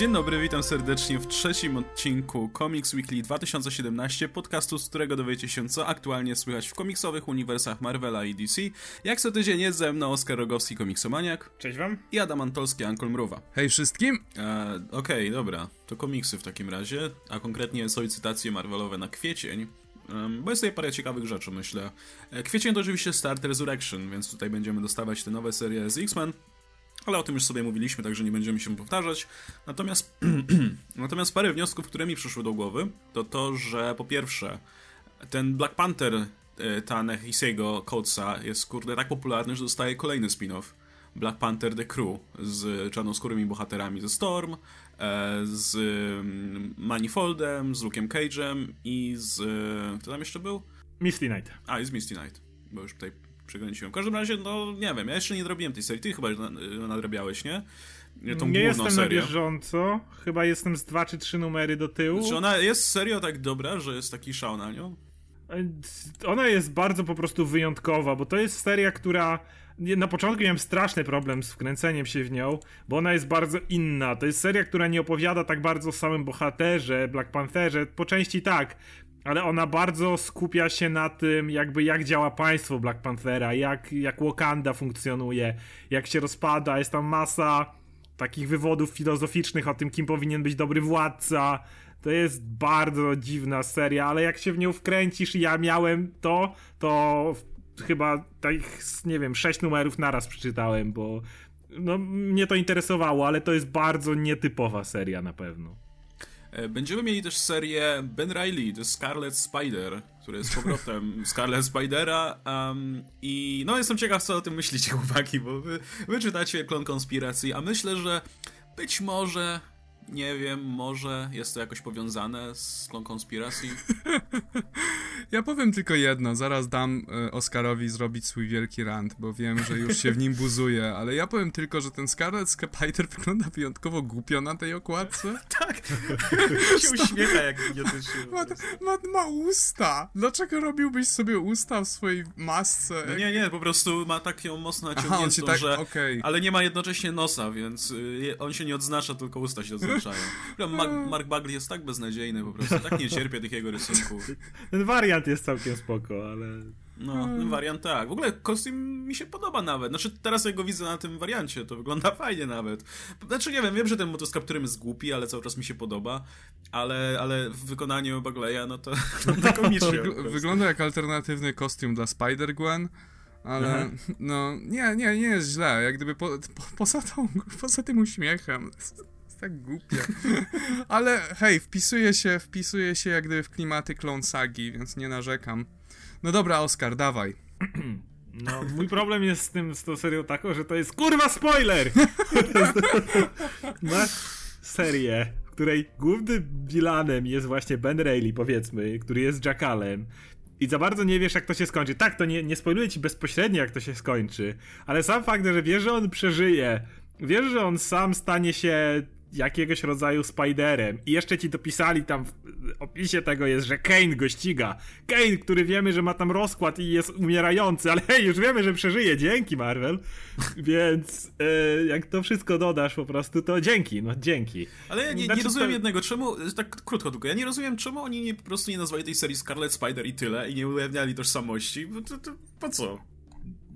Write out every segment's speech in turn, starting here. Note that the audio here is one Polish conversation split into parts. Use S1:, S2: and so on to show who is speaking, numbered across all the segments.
S1: Dzień dobry, witam serdecznie w trzecim odcinku Comics Weekly 2017, podcastu, z którego dowiecie się, co aktualnie słychać w komiksowych uniwersach Marvela i DC. Jak co tydzień jest ze mną Oskar Rogowski, komiksomaniak.
S2: Cześć wam.
S1: I Adam Antolski, Ankol Mruwa.
S3: Hej wszystkim!
S1: E, Okej, okay, dobra, to komiksy w takim razie, a konkretnie solicytacje Marvelowe na kwiecień. Bo jest tutaj parę ciekawych rzeczy, myślę. E, kwiecień to oczywiście start Resurrection, więc tutaj będziemy dostawać te nowe serie z X-Men, ale o tym już sobie mówiliśmy, także nie będziemy się powtarzać. Natomiast, natomiast parę wniosków, które mi przyszły do głowy, to to, że po pierwsze, ten Black Panther e, Tanehisiego Coatesa jest kurde tak popularny, że dostaje kolejny spin-off. Black Panther The Crew z czarnoskórymi bohaterami ze Storm, e, z mm, Manifoldem, z Luke'em Cage'em i z... E, kto tam jeszcze był?
S2: Misty Knight.
S1: A, i z Misty Knight, bo już tutaj przekręciłem. W każdym razie, no nie wiem, ja jeszcze nie zrobiłem tej serii. Ty chyba nadrabiałeś, nie?
S2: Nie jestem serię. na bieżąco. Chyba jestem z dwa czy trzy numery do tyłu.
S1: Czy ona jest serio tak dobra, że jest taki szał na nią?
S2: Ona jest bardzo po prostu wyjątkowa, bo to jest seria, która na początku miałem straszny problem z wkręceniem się w nią, bo ona jest bardzo inna. To jest seria, która nie opowiada tak bardzo o samym bohaterze, Black Pantherze. Po części tak, ale ona bardzo skupia się na tym, jakby jak działa państwo Black Panthera, jak, jak Wakanda funkcjonuje, jak się rozpada. Jest tam masa takich wywodów filozoficznych o tym, kim powinien być dobry władca. To jest bardzo dziwna seria, ale jak się w nią wkręcisz i ja miałem to, to chyba tak, nie wiem, sześć numerów naraz przeczytałem, bo no, mnie to interesowało, ale to jest bardzo nietypowa seria na pewno.
S1: E, będziemy mieli też serię Ben Riley, The Scarlet Spider, który jest powrotem. Scarlet Spidera um, i no jestem ciekaw, co o tym myślicie, chłopaki, bo wy, wy czytacie Klon Konspiracji, a myślę, że być może nie wiem, może jest to jakoś powiązane z tą konspiracji?
S3: ja powiem tylko jedno, zaraz dam e, Oscarowi zrobić swój wielki rant, bo wiem, że już się w nim buzuje, ale ja powiem tylko, że ten Scarlet Spider wygląda wyjątkowo głupio na tej okładce.
S1: tak, się uśmiecha jak idiotycznie.
S3: Ma, ma, ma, usta. Dlaczego robiłbyś sobie usta w swojej masce?
S1: No nie, nie, po prostu ma taką mocno naciągniętą, Aha, tak, że... Okay. Ale nie ma jednocześnie nosa, więc y, on się nie odznacza, tylko usta się odznaczają zaznaczają. Mark, Mark Bagley jest tak beznadziejny po prostu, tak nie cierpię tych jego rysunków.
S2: Ten wariant jest całkiem spoko, ale...
S1: No, ten wariant tak. W ogóle kostium mi się podoba nawet. Znaczy, teraz jak go widzę na tym wariancie, to wygląda fajnie nawet. Znaczy, nie wiem, wiem, że ten motyw z kapturem jest głupi, ale cały czas mi się podoba. Ale, ale w wykonaniu Bagleya, no to wygląda komicznie.
S3: wygląda jak alternatywny kostium dla Spider-Gwen. Ale Aha. no, nie, nie, nie jest źle. Jak gdyby po, po, poza, tą, poza tym uśmiechem tak głupie. Ale hej, wpisuje się, wpisuje się jak gdyby w klimaty Clone Sagi, więc nie narzekam. No dobra, Oskar, dawaj.
S2: No, mój problem jest z tym, z tą serią taką, że to jest kurwa spoiler! Masz serię, w której głównym vilanem jest właśnie Ben Reilly, powiedzmy, który jest Jackalem. I za bardzo nie wiesz, jak to się skończy. Tak, to nie, nie spoiluję ci bezpośrednio, jak to się skończy, ale sam fakt, że wiesz, że on przeżyje, wiesz, że on sam stanie się jakiegoś rodzaju Spiderem. I jeszcze ci dopisali tam w opisie tego jest, że Kane go ściga. Kane, który wiemy, że ma tam rozkład i jest umierający, ale hej, już wiemy, że przeżyje. Dzięki, Marvel. Więc e, jak to wszystko dodasz po prostu, to dzięki, no dzięki.
S1: Ale ja nie, znaczy, nie rozumiem to... jednego, czemu, tak krótko tylko, ja nie rozumiem, czemu oni nie, po prostu nie nazwali tej serii Scarlet Spider i tyle i nie ujawniali tożsamości. To, to, po co?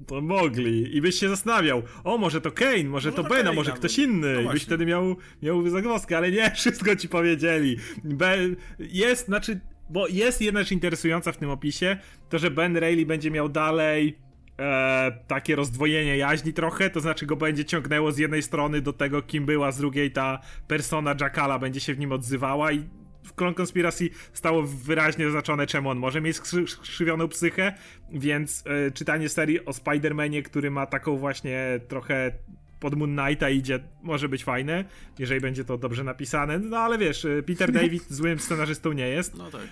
S2: To mogli. I byś się zastanawiał, o może to Kane, może no to, to Ben, a może ktoś inny. No I byś wtedy miał, miał zagwozdkę, ale nie, wszystko ci powiedzieli. Jest, znaczy, bo jest jedna rzecz interesująca w tym opisie, to że Ben Reilly będzie miał dalej e, takie rozdwojenie jaźni trochę, to znaczy go będzie ciągnęło z jednej strony do tego, kim była, z drugiej ta persona Jackala będzie się w nim odzywała i w Klon Konspiracji stało wyraźnie zaznaczone, czemu on może mieć skrzywioną psychę, więc e, czytanie serii o Spider-Manie, który ma taką właśnie trochę pod Moon Knighta idzie, może być fajne, jeżeli będzie to dobrze napisane, no ale wiesz, e, Peter David złym scenarzystą nie jest.
S1: No tak.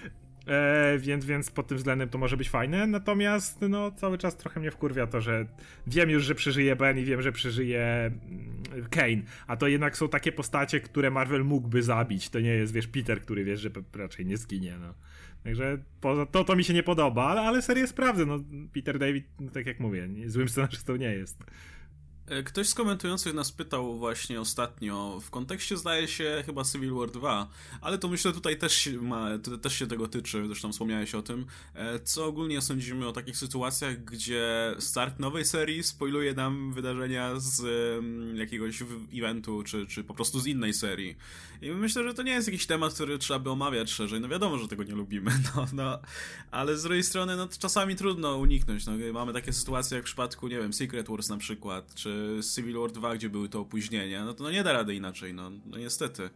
S2: E, więc, więc pod tym względem to może być fajne. Natomiast no, cały czas trochę mnie wkurwia to, że wiem już, że przeżyje Ben i wiem, że przeżyje mm, Kane. A to jednak są takie postacie, które Marvel mógłby zabić. To nie jest, wiesz, Peter, który wiesz, że raczej nie zginie. No. Także poza to, to mi się nie podoba, ale, ale serię sprawdzę. No, Peter David, no, tak jak mówię, złym scenarzystą nie jest.
S1: E, ktoś z komentujących nas pytał właśnie ostatnio, w kontekście zdaje się chyba Civil War 2, ale to myślę tutaj też ma, też się tego tyczy, zresztą wspomniałeś o tym, e, co ogólnie sądzimy o takich sytuacjach, gdzie start nowej serii spoiluje nam wydarzenia z jakiegoś eventu, czy, czy po prostu z innej serii. I myślę, że to nie jest jakiś temat, który trzeba by omawiać szerzej, no wiadomo, że tego nie lubimy, no, no. Ale z drugiej strony, no czasami trudno uniknąć, no, mamy takie sytuacje jak w przypadku, nie wiem, Secret Wars na przykład, czy Civil War 2, gdzie były to opóźnienia, no to no nie da rady inaczej, no, no niestety.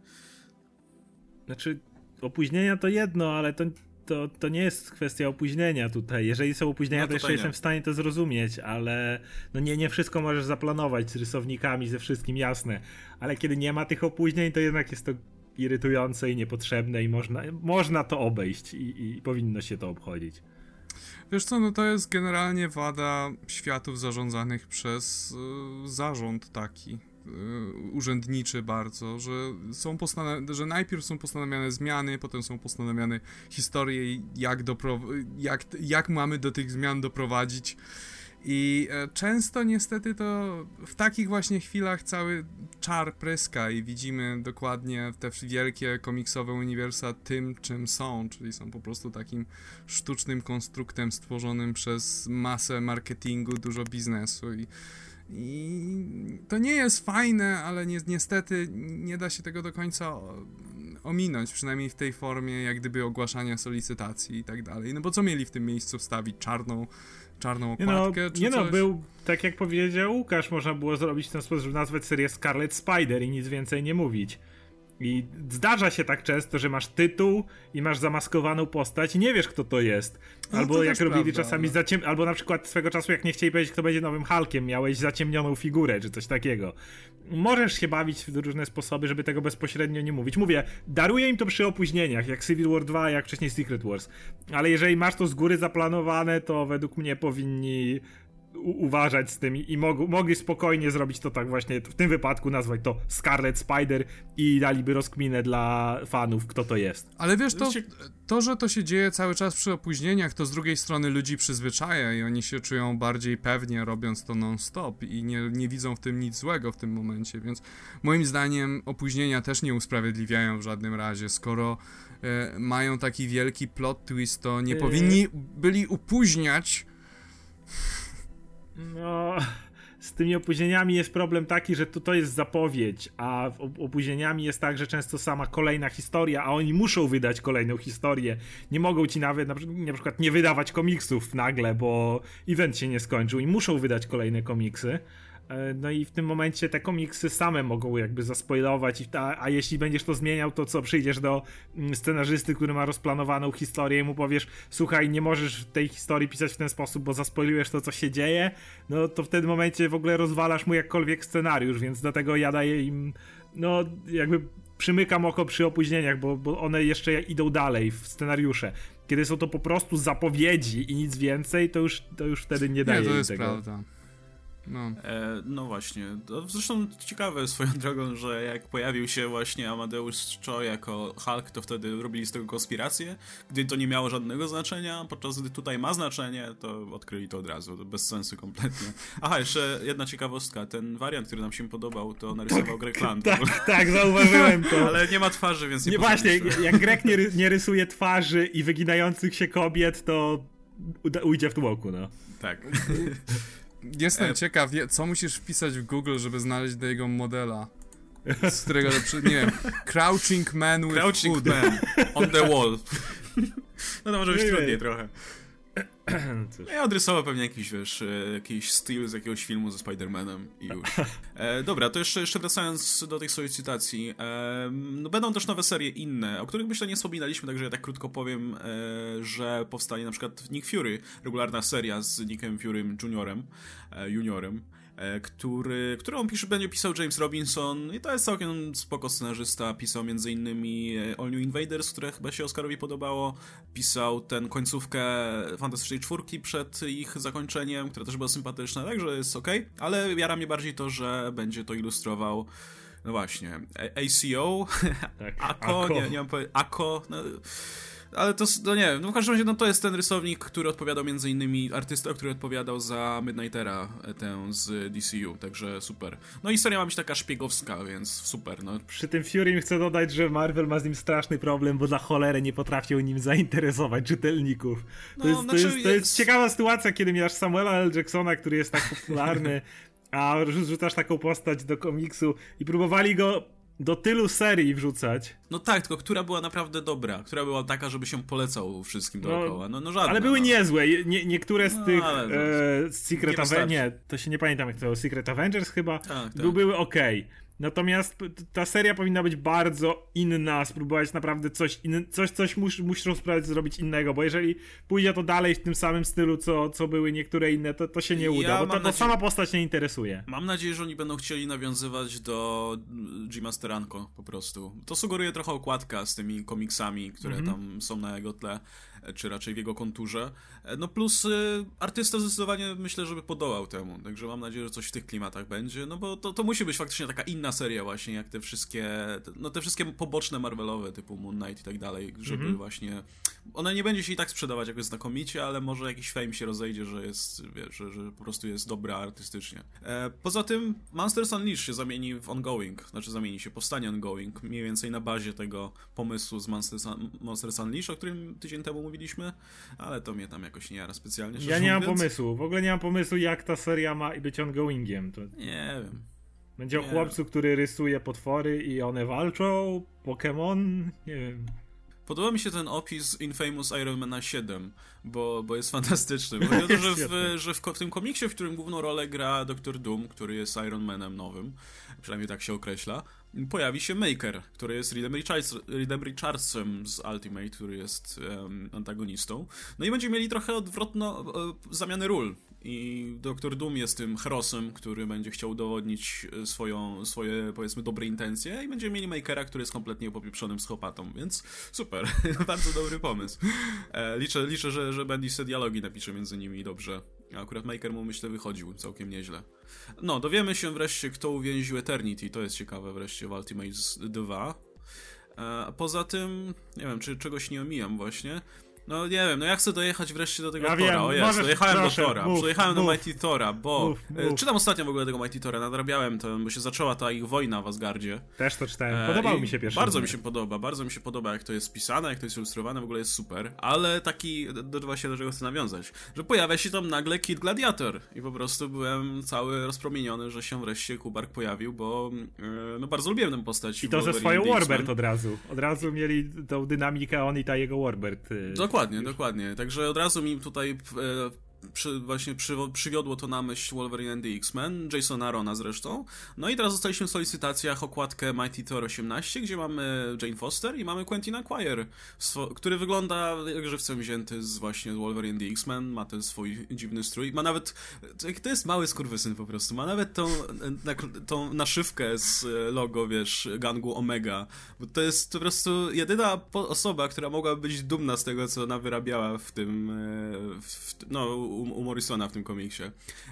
S2: Znaczy, opóźnienia to jedno, ale to, to, to nie jest kwestia opóźnienia tutaj. Jeżeli są opóźnienia, no, to jeszcze nie. jestem w stanie to zrozumieć, ale no nie, nie wszystko możesz zaplanować z rysownikami, ze wszystkim jasne. Ale kiedy nie ma tych opóźnień, to jednak jest to irytujące i niepotrzebne i można, można to obejść i, i powinno się to obchodzić.
S3: Wiesz co, no to jest generalnie wada światów zarządzanych przez y, zarząd taki y, urzędniczy bardzo, że są że najpierw są postanawiane zmiany, potem są postanawiane historie, jak, jak, jak mamy do tych zmian doprowadzić. I e, często niestety to w takich właśnie chwilach cały czar pryska i widzimy dokładnie te wielkie komiksowe uniwersa tym, czym są, czyli są po prostu takim sztucznym konstruktem stworzonym przez masę marketingu, dużo biznesu i i to nie jest fajne, ale ni niestety nie da się tego do końca ominąć, przynajmniej w tej formie jak gdyby ogłaszania solicytacji i tak dalej. No bo co mieli w tym miejscu wstawić? Czarną czarną okładkę,
S2: nie no,
S3: czy
S2: Nie
S3: no,
S2: coś? no, był, tak jak powiedział Łukasz, można było zrobić ten sposób, żeby nazwać serię Scarlet Spider i nic więcej nie mówić. I zdarza się tak często, że masz tytuł i masz zamaskowaną postać i nie wiesz, kto to jest. No, albo to jak robili prawda, czasami, zaciem... albo na przykład swego czasu, jak nie chcieli powiedzieć, kto będzie nowym Hulkiem, miałeś zaciemnioną figurę czy coś takiego. Możesz się bawić w różne sposoby, żeby tego bezpośrednio nie mówić. Mówię, daruję im to przy opóźnieniach, jak Civil War 2, jak wcześniej Secret Wars. Ale jeżeli masz to z góry zaplanowane, to według mnie powinni uważać z tym i mog mogli spokojnie zrobić to tak właśnie, w tym wypadku nazwać to Scarlet Spider i daliby rozkminę dla fanów, kto to jest.
S3: Ale wiesz, to, to, że to się dzieje cały czas przy opóźnieniach, to z drugiej strony ludzi przyzwyczaja i oni się czują bardziej pewnie robiąc to non-stop i nie, nie widzą w tym nic złego w tym momencie, więc moim zdaniem opóźnienia też nie usprawiedliwiają w żadnym razie, skoro e, mają taki wielki plot twist, to nie yy. powinni byli upóźniać
S2: no, z tymi opóźnieniami jest problem taki, że to, to jest zapowiedź, a opóźnieniami jest tak, że często sama kolejna historia, a oni muszą wydać kolejną historię. Nie mogą ci nawet na, na przykład nie wydawać komiksów nagle, bo event się nie skończył i muszą wydać kolejne komiksy. E, no i w tym momencie te komiksy same mogą jakby zaspoilować, a, a jeśli będziesz to zmieniał, to co, przyjdziesz do mm, scenarzysty, który ma rozplanowaną historię i mu powiesz, słuchaj, nie możesz tej historii pisać w ten sposób, bo zaspoilujesz to, co się dzieje, no to w tym momencie w ogóle rozwalasz mu jakkolwiek scenariusz, więc dlatego ja daję im, no jakby przymykam oko przy opóźnieniach, bo, bo one jeszcze idą dalej w scenariusze. Kiedy są to po prostu zapowiedzi i nic więcej, to już, to już wtedy nie daje
S3: nie, to jest
S2: tego.
S3: prawda.
S1: No. E, no właśnie. To zresztą ciekawe swoją drogą, że jak pojawił się właśnie Amadeus Cho jako Hulk, to wtedy robili z tego konspirację, gdy to nie miało żadnego znaczenia, podczas gdy tutaj ma znaczenie, to odkryli to od razu. To bez sensu kompletnie. Aha, jeszcze jedna ciekawostka. Ten wariant, który nam się podobał, to narysował Greg Land.
S2: Tak, tak, zauważyłem to.
S1: Ale nie ma twarzy, więc nie
S2: Nie właśnie, jak Greg nie, nie rysuje twarzy i wyginających się kobiet, to ujdzie w tłoku, no.
S1: Tak.
S3: Jestem e... ciekaw, co musisz wpisać w Google, żeby znaleźć do jego modela. Z którego, nie wiem, Crouching Man with
S1: Crouching food. Man on the wall. No to może być trudniej trochę. Cóż. Ja odrysował pewnie jakiś, wiesz, e, jakiś styl z jakiegoś filmu ze Spider-Manem i już. E, dobra, to jeszcze, jeszcze wracając do tych solicitacji. E, no będą też nowe serie inne, o których myślę nie wspominaliśmy, także ja tak krótko powiem, e, że powstanie na przykład Nick Fury, regularna seria z Nickiem Furym juniorem, e, juniorem. E, który, którą pisze, będzie pisał James Robinson i to jest całkiem spoko scenarzysta. Pisał m.in. E, All New Invaders, które chyba się Oscarowi podobało. Pisał ten końcówkę Fantastycznej Czwórki przed ich zakończeniem, która też była sympatyczna, także jest ok. Ale jara mnie bardziej to, że będzie to ilustrował no właśnie, ACO, tak, ACO, ACO. Nie, nie mam powiedzieć, ACO, no, ale to, no nie wiem, no w każdym razie no to jest ten rysownik, który odpowiadał między innymi, artysta, który odpowiadał za Midnightera, e, tę z DCU, także super. No i seria ma być taka szpiegowska, więc super, no.
S2: Przy tym Fury chcę dodać, że Marvel ma z nim straszny problem, bo dla cholery nie potrafią nim zainteresować czytelników. To, no, jest, znaczy to, jest, to jest ciekawa sytuacja, kiedy miałeś Samuela L. Jacksona, który jest tak popularny, a rzucasz taką postać do komiksu i próbowali go do tylu serii wrzucać.
S1: No tak, tylko która była naprawdę dobra, która była taka, żeby się polecał wszystkim no, dookoła. No, no żadna,
S2: Ale były
S1: no.
S2: niezłe. Nie, niektóre z no, tych e, Secret Avengers, nie, to się nie pamiętam jak to Secret Avengers chyba, tak, tak. były ok. Natomiast ta seria powinna być bardzo inna, spróbować naprawdę coś, in, coś, coś mus, muszą spróbować zrobić innego, bo jeżeli pójdzie to dalej w tym samym stylu, co, co były niektóre inne, to, to się nie uda, ja bo to, to sama postać nie interesuje.
S1: Mam nadzieję, że oni będą chcieli nawiązywać do Jima Steranko po prostu. To sugeruje trochę okładka z tymi komiksami, które mm -hmm. tam są na jego tle czy raczej w jego konturze. E, no plus y, artysta zdecydowanie myślę, żeby podołał temu, także mam nadzieję, że coś w tych klimatach będzie, no bo to, to musi być faktycznie taka inna seria właśnie, jak te wszystkie, no te wszystkie poboczne Marvelowe typu Moon Knight i tak dalej, żeby mm -hmm. właśnie, ona nie będzie się i tak sprzedawać jakoś znakomicie, ale może jakiś fame się rozejdzie, że jest, wiesz, że, że po prostu jest dobra artystycznie. E, poza tym Monsters Unleashed się zamieni w ongoing, znaczy zamieni się, powstanie ongoing, mniej więcej na bazie tego pomysłu z Monsters, Monsters Unleashed, o którym tydzień temu mówiliśmy mówiliśmy, ale to mnie tam jakoś nie jara specjalnie.
S2: Ja nie mam pomysłu, w ogóle nie mam pomysłu, jak ta seria ma być ongoingiem. To...
S1: Nie wiem.
S2: Będzie o chłopcu, który rysuje potwory i one walczą, Pokémon, nie wiem.
S1: Podoba mi się ten opis Infamous Iron Man 7, bo, bo jest fantastyczny. Bo to, że, w, że w, tym komiksie, w którym główną rolę gra Doctor Doom, który jest Iron Manem nowym, przynajmniej tak się określa, pojawi się Maker, który jest Reedem, Richards, Reedem Richardsem z Ultimate, który jest um, antagonistą. No i będziemy mieli trochę odwrotno e, zamiany ról. I Doktor Doom jest tym herosem, który będzie chciał udowodnić e, swoją, swoje, powiedzmy, dobre intencje i będziemy mieli Makera, który jest kompletnie popieprzonym schopatą, więc super, bardzo dobry pomysł. E, liczę, liczę że, że Bendy se dialogi napisze między nimi dobrze. Akurat Maker mu, myślę, wychodził całkiem nieźle. No, dowiemy się wreszcie, kto uwięził Eternity, to jest ciekawe wreszcie w Ultimate 2. E, poza tym, nie wiem, czy czegoś nie omijam właśnie. No nie wiem, no ja chcę dojechać wreszcie do tego
S2: ja
S1: Tora.
S2: Wiem,
S1: o
S2: jest,
S1: dojechałem mów, do Tora. Mów, Przejechałem mów, do Mighty Tora, bo mów, e, czytam ostatnio w ogóle tego Mighty Tora, nadrabiałem to, bo się zaczęła ta ich wojna w Asgardzie.
S2: Też to czytałem. Podobał e, mi się pierwszy.
S1: Bardzo mi się podoba, bardzo mi się podoba jak to jest pisane, jak to jest ilustrowane, w ogóle jest super, ale taki, do, właśnie do czego chcę nawiązać, że pojawia się tam nagle Kid Gladiator i po prostu byłem cały rozpromieniony, że się wreszcie Kubark pojawił, bo e, no bardzo lubiłem tę postać.
S2: I to ze swoją Warbird od razu. Od razu mieli tą dynamikę on i ta jego Warbird.
S1: Dokładnie, już. dokładnie. Także od razu mi tutaj e, przy, właśnie przy, przywiodło to na myśl Wolverine and the X-Men, Jasona Arona zresztą. No i teraz zostaliśmy w solicitacjach okładkę Mighty Thor 18, gdzie mamy Jane Foster i mamy Quentin Quire, który wygląda jak żywcem wzięty z właśnie Wolverine and the X-Men, ma ten swój dziwny strój, ma nawet, to jest mały skurwysyn po prostu, ma nawet tą, tą naszywkę z logo, wiesz, gangu Omega, bo to jest po prostu jedyna osoba, która mogłaby być dumna z tego, co ona wyrabiała w tym, e, w, no, u, u Morrisona w tym komiksie.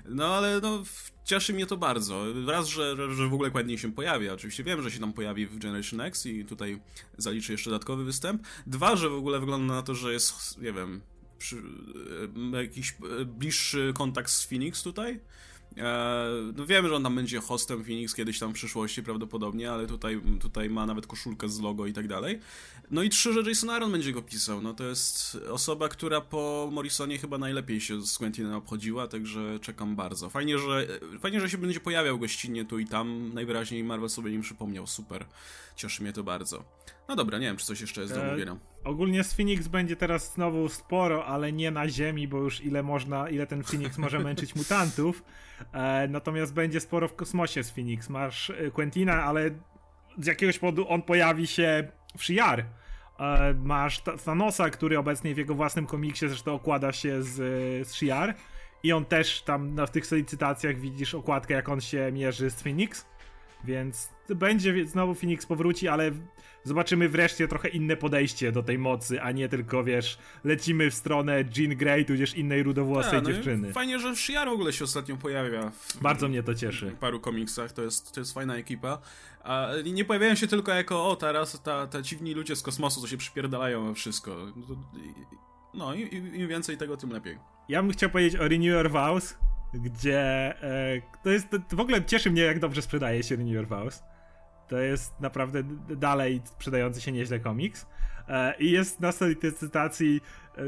S1: No ale no, cieszy mnie to bardzo. Raz, że, że w ogóle kładnie się pojawia. Oczywiście wiem, że się tam pojawi w Generation X i tutaj zaliczy jeszcze dodatkowy występ. Dwa, że w ogóle wygląda na to, że jest, nie wiem, przy, e, jakiś e, bliższy kontakt z Phoenix tutaj. E, no wiemy, że on tam będzie hostem Phoenix kiedyś tam w przyszłości prawdopodobnie, ale tutaj, tutaj ma nawet koszulkę z logo i tak dalej. No i trzy, że Jason Aaron będzie go pisał. No to jest osoba, która po Morrisonie chyba najlepiej się z Quentinem obchodziła, także czekam bardzo. Fajnie, że, fajnie, że się będzie pojawiał gościnnie tu i tam. Najwyraźniej Marvel sobie nie przypomniał. Super. Cieszy mnie to bardzo. No dobra, nie wiem, czy coś jeszcze jest do e, omówienia.
S2: ogólnie z Phoenix będzie teraz znowu sporo, ale nie na Ziemi, bo już ile można, ile ten Phoenix może męczyć mutantów. E, natomiast będzie sporo w kosmosie z Phoenix. Masz e, Quentina, ale z jakiegoś powodu on pojawi się w Shiar. E, masz Thanosa, który obecnie w jego własnym komiksie zresztą okłada się z, z Shiar. I on też tam na, w tych licytacjach widzisz okładkę, jak on się mierzy z Phoenix. Więc będzie znowu Phoenix powróci, ale zobaczymy wreszcie trochę inne podejście do tej mocy, a nie tylko, wiesz, lecimy w stronę Jean Grey, tudzież innej rudowłosej no dziewczyny.
S1: Fajnie, że Shiar w ogóle się ostatnio pojawia.
S2: Bardzo mnie to cieszy.
S1: W paru komiksach, to jest, to jest fajna ekipa. A nie pojawiają się tylko jako, o teraz ta, ta dziwni ludzie z kosmosu, co się przypierdalają wszystko. No i im więcej tego, tym lepiej.
S2: Ja bym chciał powiedzieć o Renew Your Vows, gdzie e, to jest, to w ogóle cieszy mnie, jak dobrze sprzedaje się Renew Your Vows. To jest naprawdę dalej sprzedający się nieźle komiks. E, I jest na tej cytacji e,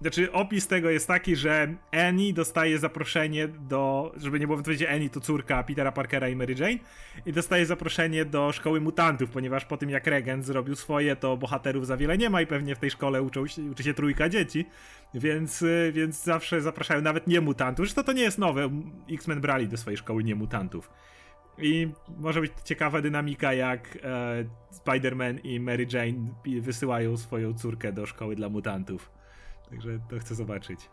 S2: znaczy opis tego jest taki, że Annie dostaje zaproszenie do, żeby nie było wątpliwości, Annie to córka Petera Parkera i Mary Jane i dostaje zaproszenie do szkoły mutantów, ponieważ po tym jak Regent zrobił swoje, to bohaterów za wiele nie ma i pewnie w tej szkole uczą uczy się trójka dzieci, więc, e, więc zawsze zapraszają nawet nie mutantów. Zresztą to nie jest nowe, X-Men brali do swojej szkoły nie mutantów. I może być ciekawa dynamika, jak e, Spider-Man i Mary Jane wysyłają swoją córkę do szkoły dla mutantów. Także to chcę zobaczyć.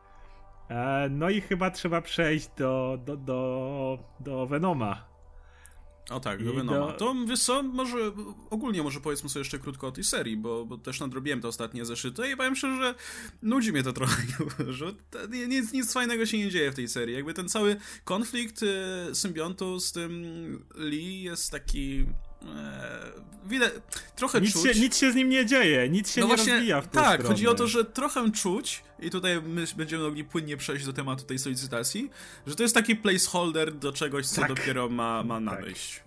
S2: E, no i chyba trzeba przejść do, do, do, do Venoma.
S1: O tak, do Venoma. To wiesz co, może ogólnie może powiedzmy sobie jeszcze krótko o tej serii, bo, bo też nadrobiłem te ostatnie zeszyty i powiem szczerze, że nudzi mnie to trochę, że nic, nic fajnego się nie dzieje w tej serii. Jakby ten cały konflikt y, symbiontu z tym Lee jest taki widać, trochę
S2: nic
S1: czuć.
S2: Się, nic się z nim nie dzieje, nic się no nie właśnie, rozwija w
S1: tą Tak,
S2: stronę.
S1: chodzi o to, że trochę czuć, i tutaj my będziemy mogli płynnie przejść do tematu tej solicytacji, że to jest taki placeholder do czegoś, co tak. dopiero ma, ma tak. nadejść.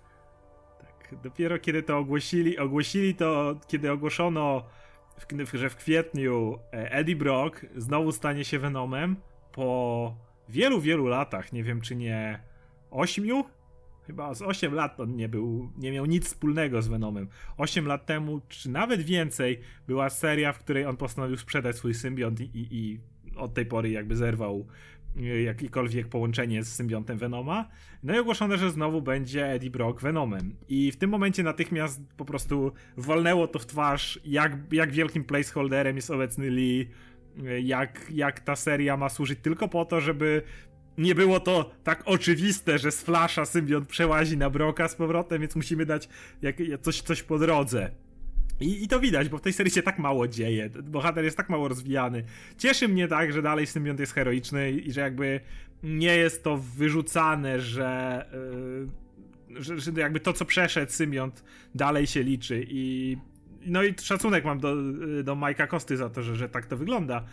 S2: Tak. tak. Dopiero kiedy to ogłosili, ogłosili to, kiedy ogłoszono, że w kwietniu e, Eddie Brock znowu stanie się Venomem po wielu, wielu latach, nie wiem czy nie ośmiu, chyba z 8 lat on nie był, nie miał nic wspólnego z Venomem. 8 lat temu, czy nawet więcej, była seria, w której on postanowił sprzedać swój symbiont i, i, i od tej pory jakby zerwał e, jakiekolwiek połączenie z symbiontem Venoma. No i ogłoszono, że znowu będzie Eddie Brock Venomem. I w tym momencie natychmiast po prostu walnęło to w twarz, jak, jak wielkim placeholderem jest obecny Lee, e, jak, jak ta seria ma służyć tylko po to, żeby nie było to tak oczywiste, że z Flasha symbiont przełazi na Broka z powrotem, więc musimy dać jak, coś, coś po drodze. I, I, to widać, bo w tej serii się tak mało dzieje. Bohater jest tak mało rozwijany. Cieszy mnie tak, że dalej symbiont jest heroiczny i że jakby nie jest to wyrzucane, że, yy, że, że, jakby to, co przeszedł symbiont, dalej się liczy. I no i szacunek mam do, do Majka Kosty za to, że, że tak to wygląda.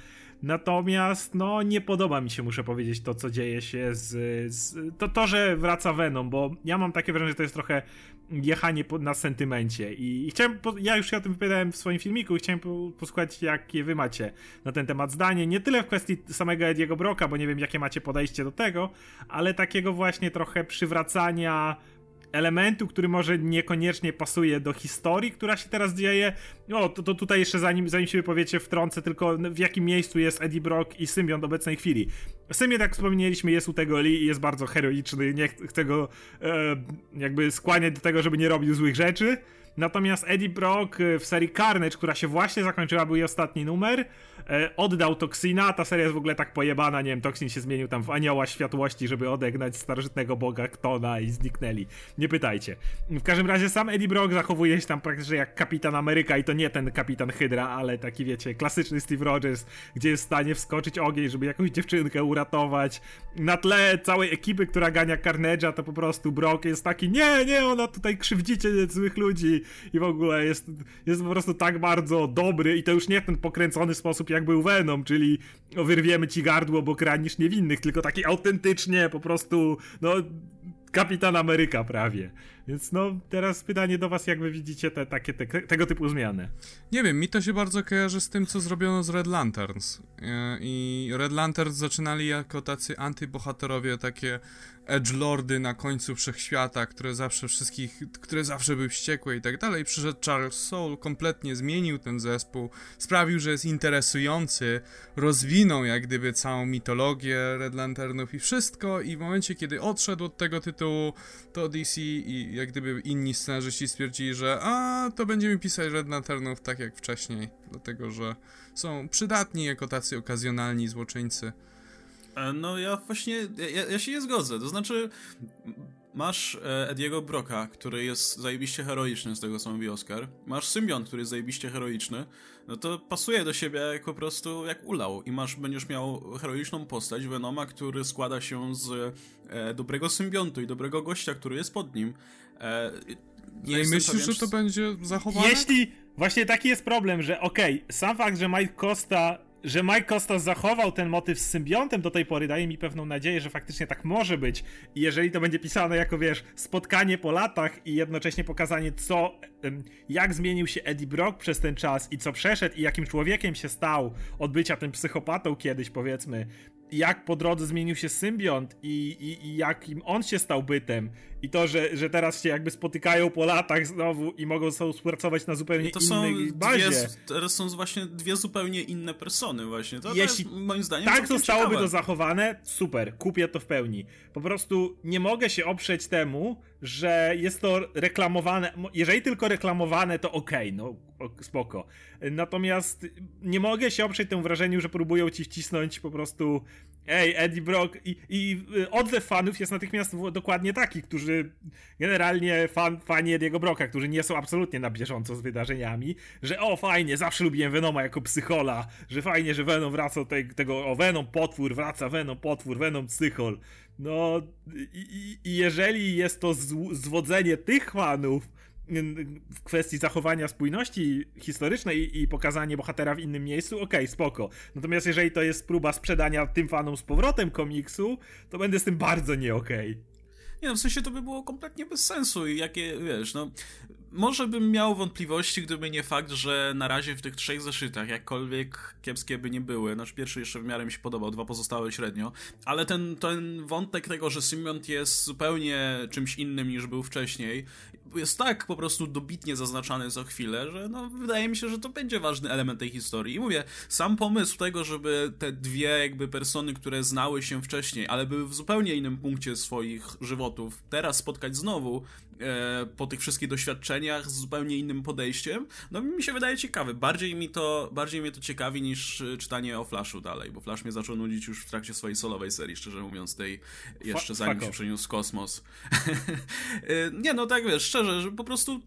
S2: Natomiast, no, nie podoba mi się, muszę powiedzieć, to, co dzieje się z. z to, to, że wraca Venom, bo ja mam takie wrażenie, że to jest trochę jechanie na sentymencie. I, i chciałem. Ja już się o tym wypowiadałem w swoim filmiku i chciałem posłuchać, jakie wy macie na ten temat zdanie. Nie tyle w kwestii samego Ediego Broka, bo nie wiem, jakie macie podejście do tego, ale takiego właśnie trochę przywracania elementu, który może niekoniecznie pasuje do historii, która się teraz dzieje. No, to, to tutaj jeszcze zanim, zanim się wypowiecie wtrącę tylko w jakim miejscu jest Eddie Brock i Symbiont obecnej chwili. Symbiont, jak wspomnieliśmy, jest u tego Lee i jest bardzo heroiczny, nie chcę go e, jakby skłaniać do tego, żeby nie robił złych rzeczy. Natomiast Eddie Brock e, w serii Carnage, która się właśnie zakończyła, był jej ostatni numer, e, oddał Toksina, ta seria jest w ogóle tak pojebana, nie wiem, Toksin się zmienił tam w anioła światłości, żeby odegnać starożytnego boga Ktona i zniknęli. Nie pytajcie. W każdym razie sam Eddie Brock zachowuje się tam praktycznie jak kapitan Ameryka i to nie ten kapitan Hydra, ale taki wiecie, klasyczny Steve Rogers, gdzie jest w stanie wskoczyć ogień, żeby jakąś dziewczynkę uratować. Na tle całej ekipy, która gania Carnage'a, to po prostu Brock jest taki, nie, nie, ona tutaj krzywdzicie złych ludzi i w ogóle jest, jest po prostu tak bardzo dobry i to już nie ten pokręcony sposób jak był Venom, czyli wyrwiemy ci gardło, bo kranisz niewinnych, tylko taki autentycznie po prostu, no Kapitan Ameryka prawie. Więc no, teraz pytanie do was, jak wy widzicie te, takie, te, tego typu zmiany?
S3: Nie wiem, mi to się bardzo kojarzy z tym, co zrobiono z Red Lanterns. E, I Red Lanterns zaczynali jako tacy antybohaterowie, takie edgelordy na końcu wszechświata, które zawsze wszystkich, które zawsze były wściekłe i tak dalej. Przyszedł Charles Soule, kompletnie zmienił ten zespół, sprawił, że jest interesujący, rozwinął jak gdyby całą mitologię Red Lanternów i wszystko i w momencie, kiedy odszedł od tego tytułu, to DC i jak gdyby inni scenarzyści stwierdzili, że a, to będziemy pisać Red Lanternów tak jak wcześniej, dlatego, że są przydatni jako tacy okazjonalni złoczyńcy.
S1: E, no ja właśnie, ja, ja się nie zgodzę, to znaczy masz e, Ediego Broka, który jest zajebiście heroiczny, z tego co mówi Oscar. Masz Symbiont, który jest zajebiście heroiczny. No to pasuje do siebie jak po prostu jak ulał. I masz, będziesz miał heroiczną postać Venoma, który składa się z e, dobrego symbiontu i dobrego gościa, który jest pod nim. E,
S3: nie no myślisz, pewien, że to będzie zachowane?
S2: Jeśli... Właśnie taki jest problem, że okej, okay, sam fakt, że Mike Costa że Mike Costa zachował ten motyw z symbiontem do tej pory daje mi pewną nadzieję, że faktycznie tak może być. I jeżeli to będzie pisane jako, wiesz, spotkanie po latach i jednocześnie pokazanie, co, jak zmienił się Eddie Brock przez ten czas i co przeszedł i jakim człowiekiem się stał od bycia tym psychopatą kiedyś, powiedzmy, jak po drodze zmienił się symbiont i, i, i jakim on się stał bytem i to, że, że teraz się jakby spotykają po latach znowu i mogą współpracować na zupełnie to innej bazie. Dwie,
S1: teraz są właśnie dwie zupełnie inne persony właśnie. To, Jeśli to jest, moim zdaniem
S2: tak zostałoby ciekawe. to zachowane, super, kupię to w pełni. Po prostu nie mogę się oprzeć temu, że jest to reklamowane, jeżeli tylko reklamowane, to okej, okay, no spoko. Natomiast nie mogę się oprzeć temu wrażeniu, że próbują ci wcisnąć po prostu ej, Eddie Brock i, i y, odzew fanów jest natychmiast dokładnie taki, którzy generalnie fan, fani Ediego Brocka, którzy nie są absolutnie na bieżąco z wydarzeniami, że o fajnie, zawsze lubiłem Venoma jako psychola, że fajnie, że Venom wraca tego, o Venom potwór, wraca Venom potwór, Venom psychol. No i, i jeżeli jest to zwodzenie tych fanów, w kwestii zachowania spójności historycznej i, pokazanie bohatera w innym miejscu, okej, okay, spoko. Natomiast jeżeli to jest próba sprzedania tym fanom z powrotem komiksu, to będę z tym bardzo nie okej. Okay.
S1: Nie no, w sensie to by było kompletnie bez sensu i jakie, wiesz, no może bym miał wątpliwości, gdyby nie fakt, że na razie w tych trzech zeszytach, jakkolwiek kiepskie by nie były, nasz pierwszy jeszcze w miarę mi się podobał, dwa pozostałe średnio, ale ten, ten wątek tego, że Symbiont jest zupełnie czymś innym niż był wcześniej, jest tak po prostu dobitnie zaznaczany za chwilę, że no, wydaje mi się, że to będzie ważny element tej historii. I mówię, sam pomysł tego, żeby te dwie jakby persony, które znały się wcześniej, ale były w zupełnie innym punkcie swoich żywotów, teraz spotkać znowu, e, po tych wszystkich doświadczeniach z zupełnie innym podejściem, no mi się wydaje ciekawy. Bardziej mi to, bardziej mnie to ciekawi niż czytanie o Flashu dalej, bo Flash mnie zaczął nudzić już w trakcie swojej solowej serii, szczerze mówiąc, tej jeszcze zanim się przeniósł kosmos. E, nie, no tak wiesz, szczerze, że po prostu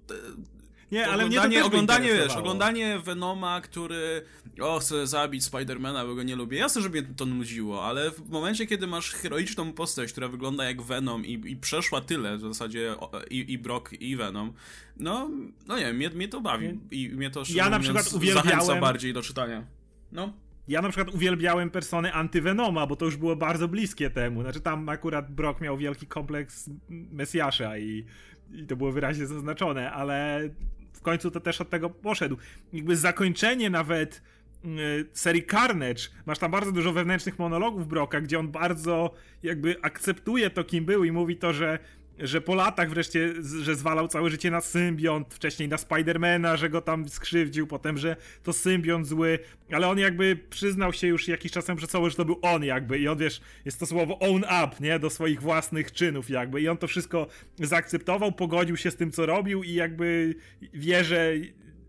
S2: nie, ale
S1: oglądanie,
S2: mnie to
S1: oglądanie, wiesz, oglądanie Venoma, który o, chce zabić Spidermana, bo go nie lubię. Jasne, że mnie to nudziło, ale w momencie, kiedy masz heroiczną postać, która wygląda jak Venom i, i przeszła tyle, w zasadzie i, i Brock, i Venom, no, no nie, mnie, mnie to bawi i mnie to
S2: ja na przykład uwielbiałem... zachęca
S1: bardziej do czytania. No.
S2: Ja na przykład uwielbiałem persony antyvenoma, bo to już było bardzo bliskie temu. Znaczy tam akurat Brock miał wielki kompleks Mesjasza i, i to było wyraźnie zaznaczone, ale w końcu to też od tego poszedł. Jakby zakończenie nawet y, serii Carnage, masz tam bardzo dużo wewnętrznych monologów Broka, gdzie on bardzo jakby akceptuje to, kim był i mówi to, że że po latach wreszcie, że zwalał całe życie na symbiont, wcześniej na Spidermana, że go tam skrzywdził, potem, że to symbiont zły, ale on jakby przyznał się już jakiś czasem przed sobą, że to był on jakby i on, wiesz, jest to słowo own up, nie, do swoich własnych czynów jakby i on to wszystko zaakceptował, pogodził się z tym, co robił i jakby wie, że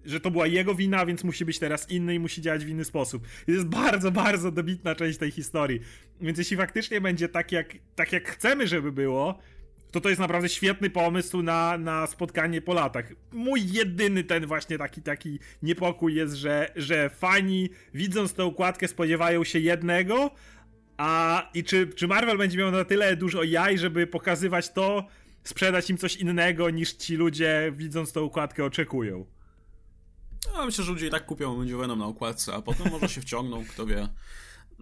S2: że to była jego wina, więc musi być teraz inny i musi działać w inny sposób. To jest bardzo, bardzo dobitna część tej historii. Więc jeśli faktycznie będzie tak jak, tak jak chcemy, żeby było, to to jest naprawdę świetny pomysł na, na spotkanie po latach. Mój jedyny ten właśnie taki, taki niepokój jest, że, że fani widząc tę układkę spodziewają się jednego, a i czy, czy Marvel będzie miał na tyle dużo jaj, żeby pokazywać to, sprzedać im coś innego niż ci ludzie widząc tę układkę oczekują.
S1: No, myślę, że ludzie i tak kupią będzie Venom na układce, a potem może się wciągną, kto wie.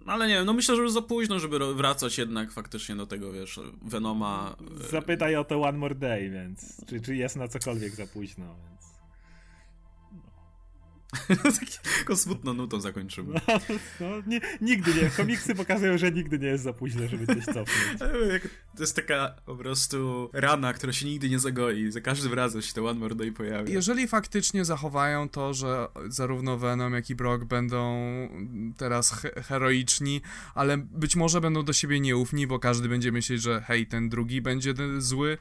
S1: Ale nie wiem, no myślę, że już za późno, żeby wracać jednak faktycznie do tego, wiesz, Venoma.
S2: E, Zapytaj o to One More Day, więc czy, czy jest na cokolwiek za późno, więc...
S1: Taką smutną nutą zakończymy.
S2: No, no, nie, nigdy nie. Komiksy pokazują, że nigdy nie jest za późno, żeby coś cofnąć.
S1: To jest taka po prostu rana, która się nigdy nie zagoi. Za każdym razem się to One More Day pojawia.
S3: Jeżeli faktycznie zachowają to, że zarówno Venom, jak i Brock będą teraz he heroiczni, ale być może będą do siebie nieufni, bo każdy będzie myśleć, że hej, ten drugi będzie zły,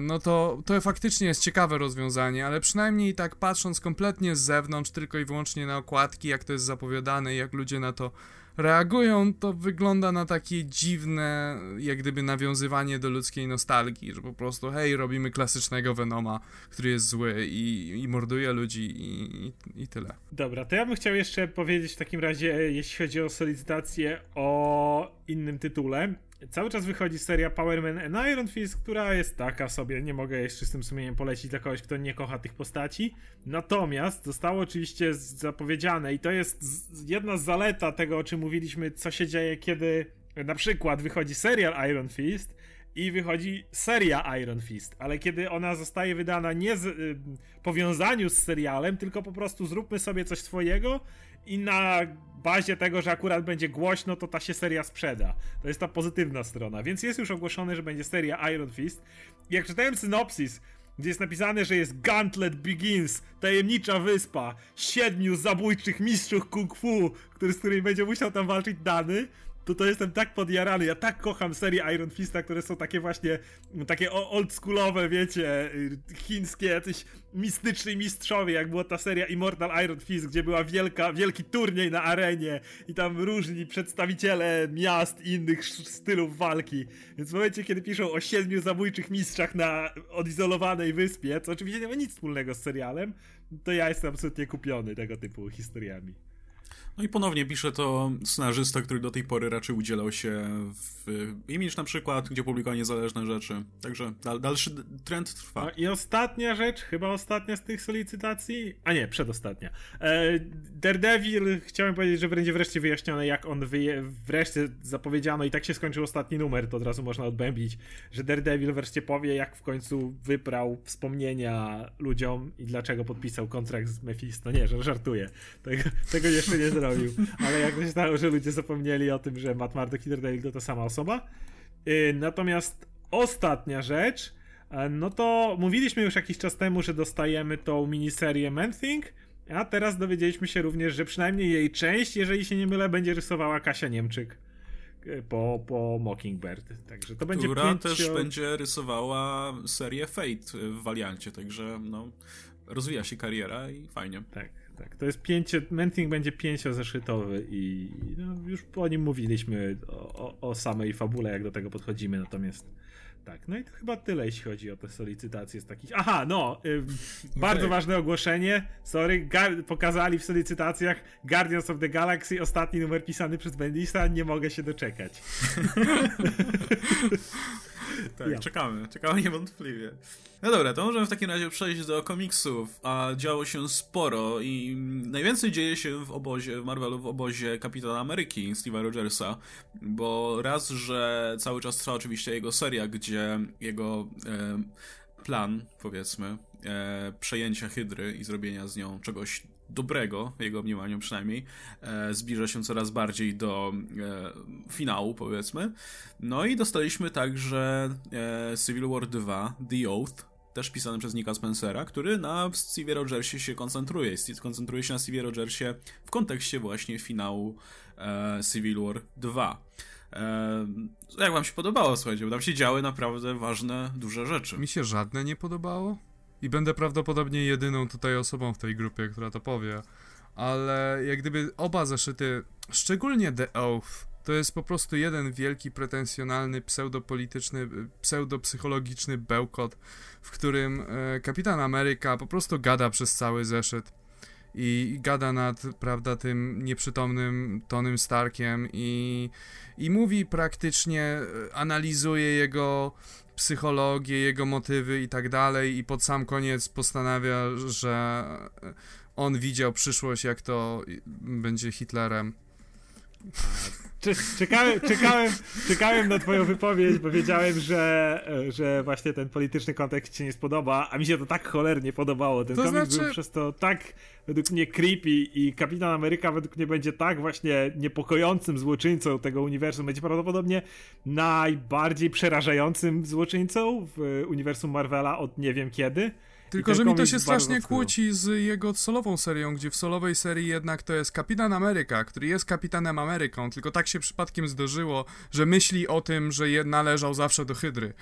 S3: no to, to faktycznie jest ciekawe rozwiązanie, ale przynajmniej tak patrząc kompletnie z zewnątrz, tylko i wyłącznie na okładki, jak to jest zapowiadane i jak ludzie na to reagują, to wygląda na takie dziwne, jak gdyby nawiązywanie do ludzkiej nostalgii, że po prostu hej, robimy klasycznego Venoma, który jest zły i, i morduje ludzi i, i, tyle.
S2: Dobra, to ja bym chciał jeszcze powiedzieć w takim razie, jeśli chodzi o solicytację, o innym tytule. Cały czas wychodzi seria Power Man and Iron Fist, która jest taka sobie, nie mogę jeszcze z tym sumieniem polecić dla kogoś, kto nie kocha tych postaci. Natomiast zostało oczywiście zapowiedziane i to jest jedna z zaleta tego, o czym mówiliśmy, co się dzieje, kiedy na przykład wychodzi serial Iron Fist i wychodzi seria Iron Fist, ale kiedy ona zostaje wydana nie w y, powiązaniu z serialem, tylko po prostu zróbmy sobie coś swojego i na bazie tego, że akurat będzie głośno, to ta się seria sprzeda. To jest ta pozytywna strona. Więc jest już ogłoszone, że będzie seria Iron Fist. Jak czytałem synopsis, gdzie jest napisane, że jest Gauntlet Begins, tajemnicza wyspa, siedmiu zabójczych mistrzów kung fu, który, z którymi będzie musiał tam walczyć Dany, to to jestem tak podjarany. Ja tak kocham serię Iron Fista, które są takie właśnie, takie oldschoolowe, wiecie, y, chińskie, jacyś mistyczni mistrzowie, jak była ta seria Immortal Iron Fist, gdzie była wielka, wielki turniej na arenie i tam różni przedstawiciele miast i innych stylów walki. Więc w momencie, kiedy piszą o siedmiu zabójczych mistrzach na odizolowanej wyspie, co oczywiście nie ma nic wspólnego z serialem, to ja jestem absolutnie kupiony tego typu historiami.
S1: No i ponownie pisze to scenarzysta, który do tej pory raczej udzielał się w Image na przykład, gdzie publikował niezależne rzeczy. Także dal, dalszy trend trwa.
S2: No I ostatnia rzecz, chyba ostatnia z tych solicytacji, a nie, przedostatnia. E, Daredevil, chciałem powiedzieć, że będzie wreszcie wyjaśnione, jak on wyje, wreszcie zapowiedziano i tak się skończył ostatni numer, to od razu można odbębić, że Daredevil wreszcie powie, jak w końcu wyprał wspomnienia ludziom i dlaczego podpisał kontrakt z Mephisto. Nie, że żartuję. Tego, tego jeszcze nie zrobił zrobił. Ale jak się stało, że ludzie zapomnieli o tym, że Matt Murdock i Daredevil to ta sama osoba. Y, natomiast ostatnia rzecz, e, no to mówiliśmy już jakiś czas temu, że dostajemy tą miniserię Man Thing, a teraz dowiedzieliśmy się również, że przynajmniej jej część, jeżeli się nie mylę, będzie rysowała Kasia Niemczyk e, po, po Mockingbird. Także to będzie
S1: Która pięcio... też będzie rysowała serię Fate w Valiancie, także no, rozwija się kariera i fajnie.
S2: Tak. Tak, to jest pięcio, Menting będzie pięciozeszytowy i no, już po nim mówiliśmy o, o, o, samej fabule, jak do tego podchodzimy, natomiast tak, no i to chyba tyle, jeśli chodzi o te solicytacje z takich... Aha, no, y, bardzo okay. ważne ogłoszenie, sorry, pokazali w solicytacjach Guardians of the Galaxy, ostatni numer pisany przez Bendisa, nie mogę się doczekać.
S1: tak, ja. czekamy, czekamy niewątpliwie. No dobra, to możemy w takim razie przejść do komiksów, a działo się sporo i najwięcej dzieje się w obozie, w Marvelu, w obozie Kapitana Ameryki, Steve'a Rogersa, bo raz, że cały czas trwa oczywiście jego seria, gdzie jego e, plan, powiedzmy, e, przejęcia Hydry i zrobienia z nią czegoś dobrego, w jego mniemaniu przynajmniej, e, zbliża się coraz bardziej do e, finału, powiedzmy. No i dostaliśmy także e, Civil War 2, The Oath, też pisany przez Nicka Spencera, który na Steve Rogersie się koncentruje. Koncentruje się na Steve Rogersie w kontekście właśnie finału e, Civil War 2. E, jak wam się podobało, słuchajcie, bo tam się działy naprawdę ważne, duże rzeczy.
S3: Mi się żadne nie podobało i będę prawdopodobnie jedyną tutaj osobą w tej grupie, która to powie, ale jak gdyby oba zeszyty, szczególnie The Oath, to jest po prostu jeden wielki, pretensjonalny, pseudopolityczny, pseudopsychologiczny bełkot, w którym e, Kapitan Ameryka po prostu gada przez cały zeszyt. I gada nad, prawda, tym nieprzytomnym Tonym Starkiem i, i mówi praktycznie, e, analizuje jego psychologię, jego motywy i tak dalej i pod sam koniec postanawia, że on widział przyszłość, jak to będzie Hitlerem.
S2: Czekałem, czekałem, czekałem na twoją wypowiedź, bo wiedziałem, że, że właśnie ten polityczny kontekst ci nie spodoba, a mi się to tak cholernie podobało. Ten to komik znaczy... był przez to tak według mnie creepy i Kapitan Ameryka według mnie będzie tak właśnie niepokojącym złoczyńcą tego uniwersum. Będzie prawdopodobnie najbardziej przerażającym złoczyńcą w uniwersum Marvela od nie wiem kiedy.
S3: Tylko, że mi to się strasznie kłóci z jego solową serią, gdzie w solowej serii jednak to jest Kapitan Ameryka, który jest Kapitanem Ameryką, tylko tak się przypadkiem zdarzyło, że myśli o tym, że należał zawsze do Hydry.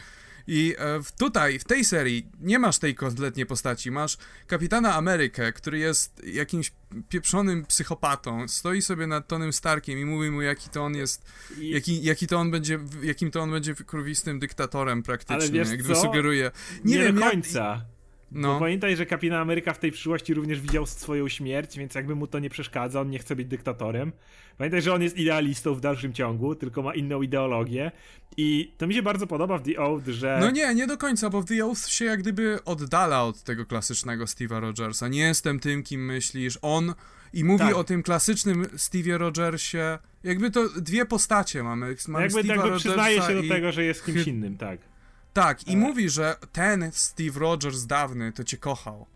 S3: I e, w- tutaj, w tej serii, nie masz tej kompletnie postaci. Masz kapitana Amerykę, który jest jakimś pieprzonym psychopatą. Stoi sobie nad Tonym Starkiem i mówi mu, jaki to on jest, jaki, jaki to on będzie, jakim to on będzie krwistym dyktatorem praktycznie, jak sugeruje.
S2: Nie,
S3: Nie, wiem,
S2: do
S3: ja-
S2: końca. Bo
S3: No,
S2: pamiętaj, że kapitan Ameryka w tej przyszłości również widział swoją śmierć, więc jakby mu to nie przeszkadza, on nie chce być dyktatorem. Pamiętaj, że on jest idealistą w dalszym ciągu, tylko ma inną ideologię. I to mi się bardzo podoba w The Oath, że...
S3: no nie, nie do końca, bo w The Oath się jak gdyby oddala od tego klasycznego Steve'a Rogersa. Nie jestem tym, kim myślisz. On i mówi
S2: Tak.
S3: o tym klasycznym Steve'ie Rogersie. Jakby to dwie postacie mamy. Mamy
S2: jakby,
S3: Steve'a
S2: jakby
S3: Rogersa
S2: przyznaje się do
S3: i...
S2: tego, że jest kimś innym, tak.
S3: Tak, i
S2: E.
S3: mówi, że ten Steve Rogers dawny to cię kochał.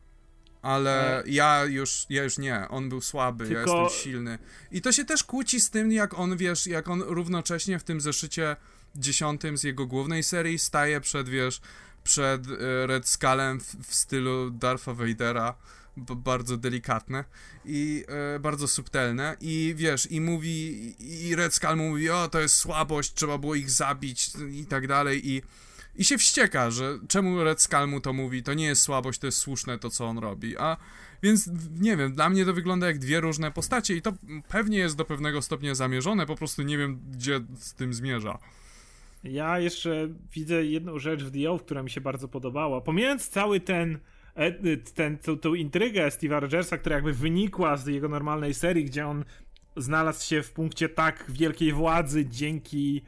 S3: Ale ja już, ja już nie, on był słaby, ja.
S2: Tylko-
S3: jestem silny. I to się też kłóci z tym, jak on, wiesz, jak on równocześnie w tym zeszycie dziesiątym z jego głównej serii staje przed, wiesz, przed e, Red Skullem w, w stylu Dartha Vadera, bardzo delikatne i e, bardzo subtelne i wiesz, i mówi, i Red Skull mówi, o to jest słabość, trzeba było ich zabić i tak dalej i i się wścieka, że czemu Red Skull mu to mówi, to nie jest słabość, to jest słuszne to, co on robi, a więc nie wiem, dla mnie to wygląda jak dwie różne postacie i to pewnie jest do pewnego stopnia zamierzone, po prostu nie wiem, gdzie z tym zmierza.
S2: Ja jeszcze widzę jedną rzecz w The Oath, która mi się bardzo podobała. Pomijając cały ten, e, ten tą, tą intrygę Steve'a Rogersa, która jakby wynikła z jego normalnej serii, gdzie on znalazł się w punkcie tak wielkiej władzy dzięki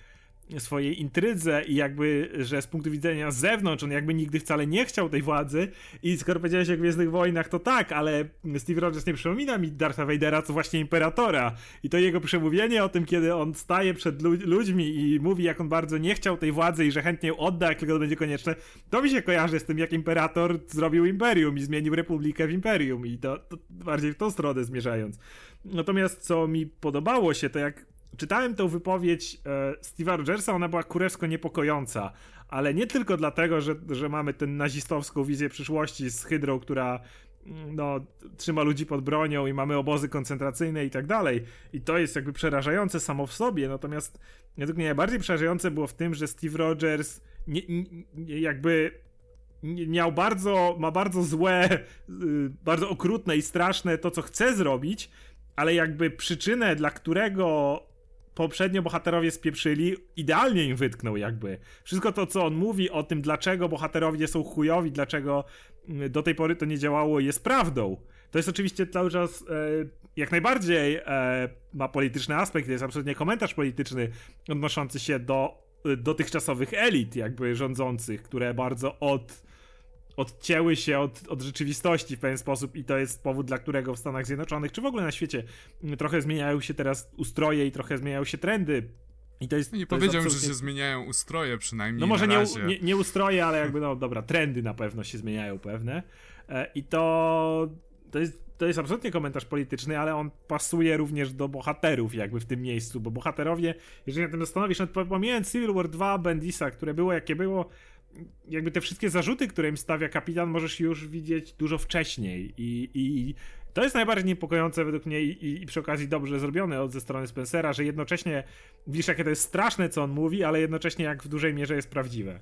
S2: swojej intrydze i jakby, że z punktu widzenia z zewnątrz on jakby nigdy wcale nie chciał tej władzy. I skoro powiedziałeś o Gwiezdnych Wojnach, to tak, ale Steve Rogers nie przypomina mi Dartha Vadera, co właśnie Imperatora. I to jego przemówienie o tym, kiedy on staje przed lu- ludźmi i mówi, jak on bardzo nie chciał tej władzy i że chętnie ją odda, jak tylko to będzie konieczne, to mi się kojarzy z tym, jak Imperator zrobił Imperium i zmienił Republikę w Imperium. I to, to bardziej w tą stronę zmierzając. Natomiast co mi podobało się, to jak czytałem tę wypowiedź e, Steve'a Rogersa, ona była kurewsko niepokojąca, ale nie tylko dlatego, że, że mamy tę nazistowską wizję przyszłości z Hydrą, która mm, no, trzyma ludzi pod bronią i mamy obozy koncentracyjne i tak dalej. I to jest jakby przerażające samo w sobie, natomiast według mnie najbardziej przerażające było w tym, że Steve Rogers nie, nie, jakby miał bardzo, ma bardzo złe, y, bardzo okrutne i straszne to, co chce zrobić, ale jakby przyczynę, dla którego poprzednio bohaterowie spieprzyli, idealnie im wytknął jakby. Wszystko to, co on mówi o tym, dlaczego bohaterowie są chujowi, dlaczego mm, do tej pory to nie działało, jest prawdą. To jest oczywiście cały czas e, jak najbardziej e, ma polityczny aspekt, to jest absolutnie komentarz polityczny odnoszący się do e, dotychczasowych elit jakby rządzących, które bardzo od odcięły się od, od rzeczywistości w pewien sposób i to jest powód, dla którego w Stanach Zjednoczonych, czy w ogóle na świecie, m, trochę zmieniają się teraz ustroje i trochę zmieniają się trendy. I to jest.
S3: Nie
S2: to
S3: powiedziałbym, że
S2: absolutnie-
S3: się zmieniają ustroje przynajmniej
S2: No może
S3: na
S2: nie, nie, nie ustroje, ale jakby, no dobra, trendy na pewno się zmieniają pewne. E, I to, to jest. To jest absolutnie komentarz polityczny, ale on pasuje również do bohaterów, jakby w tym miejscu, bo bohaterowie, jeżeli na tym zastanowisz, nawet pomijając Civil War 2 Bendisa, które było jakie było, jakby te wszystkie zarzuty, które im stawia kapitan, możesz już widzieć dużo wcześniej. I, i to jest najbardziej niepokojące według mnie i, i, przy okazji dobrze zrobione od ze strony Spencera, że jednocześnie widzisz, jakie to jest straszne, co on mówi, ale jednocześnie jak w dużej mierze jest prawdziwe.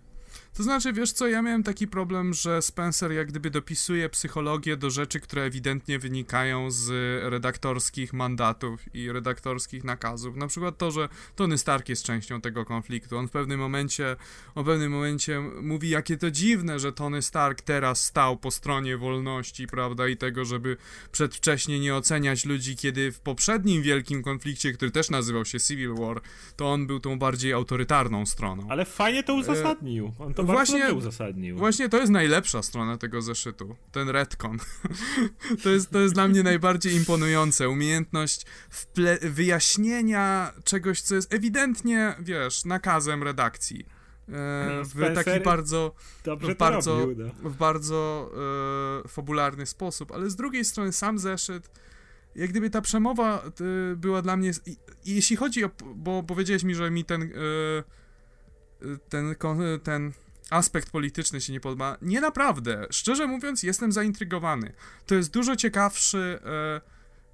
S3: To znaczy, wiesz co, ja miałem taki problem, że Spencer jak gdyby dopisuje psychologię do rzeczy, które ewidentnie wynikają z redaktorskich mandatów i redaktorskich nakazów. Na przykład to, że Tony Stark jest częścią tego konfliktu. On w pewnym momencie, o pewnym momencie mówi, jakie to dziwne, że Tony Stark teraz stał po stronie wolności, prawda, i tego, żeby przedwcześnie nie oceniać ludzi, kiedy w poprzednim wielkim konflikcie, który też nazywał się Civil War, to on był tą bardziej autorytarną stroną.
S2: Ale fajnie to uzasadnił. On to
S3: właśnie-
S2: uzasadnił.
S3: Właśnie to jest najlepsza strona tego zeszytu, ten retcon. to, jest, to jest dla mnie najbardziej imponujące. Umiejętność wple- wyjaśnienia czegoś, co jest ewidentnie, wiesz, nakazem redakcji. E, w taki bardzo,
S2: Dobrze
S3: w bardzo,
S2: robił, no.
S3: w bardzo e, fabularny sposób, ale z drugiej strony sam zeszyt, jak gdyby ta przemowa e, była dla mnie, i, jeśli chodzi o, bo powiedziałeś mi, że mi ten, e, ten, kon- ten aspekt polityczny się nie podoba, nie naprawdę, szczerze mówiąc jestem zaintrygowany, to jest dużo ciekawszy e,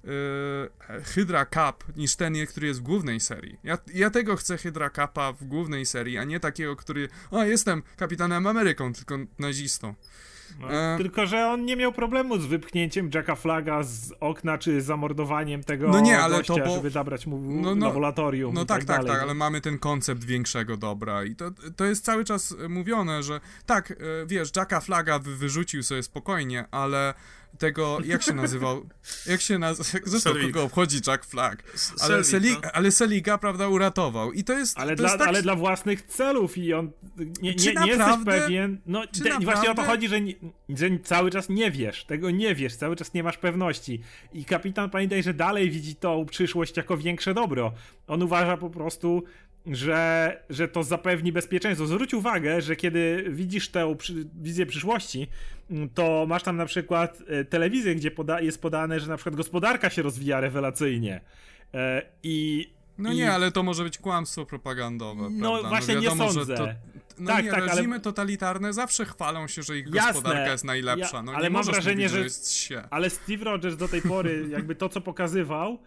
S3: yy, Hydra Cup niż ten, który jest w głównej serii. Ja, ja tego chcę Hydra Cupa w głównej serii, a nie takiego, który, o jestem kapitanem Ameryką, tylko nazistą.
S2: No, e... Tylko, że on nie miał problemu z wypchnięciem Jacka Flaga z okna, czy zamordowaniem tego no nie, ale gościa, to bo... żeby zabrać mu no, no, laboratorium.
S3: No tak,
S2: tak, tak,
S3: tak, ale mamy ten koncept większego dobra i to, to jest cały czas mówione, że tak, e, wiesz, Jacka Flaga wyrzucił sobie spokojnie, ale tego, jak się nazywał? Jak się nazywał? Zresztą kogo obchodzi Jack Flag. Ale, Selig, no. ale Seliga, prawda, uratował. I to jest.
S2: Ale,
S3: to
S2: dla,
S3: jest tak...
S2: ale dla własnych celów i on. Nie, nie, nie jesteś pewien. No, te, i właśnie o to chodzi, że, nie, że cały czas nie wiesz. Tego nie wiesz, cały czas nie masz pewności. I kapitan, pamiętaj, że dalej widzi tą przyszłość jako większe dobro. On uważa po prostu, że, że to zapewni bezpieczeństwo. Zwróć uwagę, że kiedy widzisz tę przy, wizję przyszłości, mm, to masz tam na przykład e, telewizję, gdzie poda jest podane, że na przykład gospodarka się rozwija rewelacyjnie. E, I
S3: no
S2: I...
S3: nie, ale to może być kłamstwo propagandowe.
S2: No prawda? właśnie no wiadomo, nie sądzę. To,
S3: no tak, nie, tak, reżimy ale... totalitarne zawsze chwalą się, że ich Jasne, gospodarka jest najlepsza. No, ale mam wrażenie, mówić, że, że.
S2: Ale Steve Rogers do tej pory, jakby to, co pokazywał,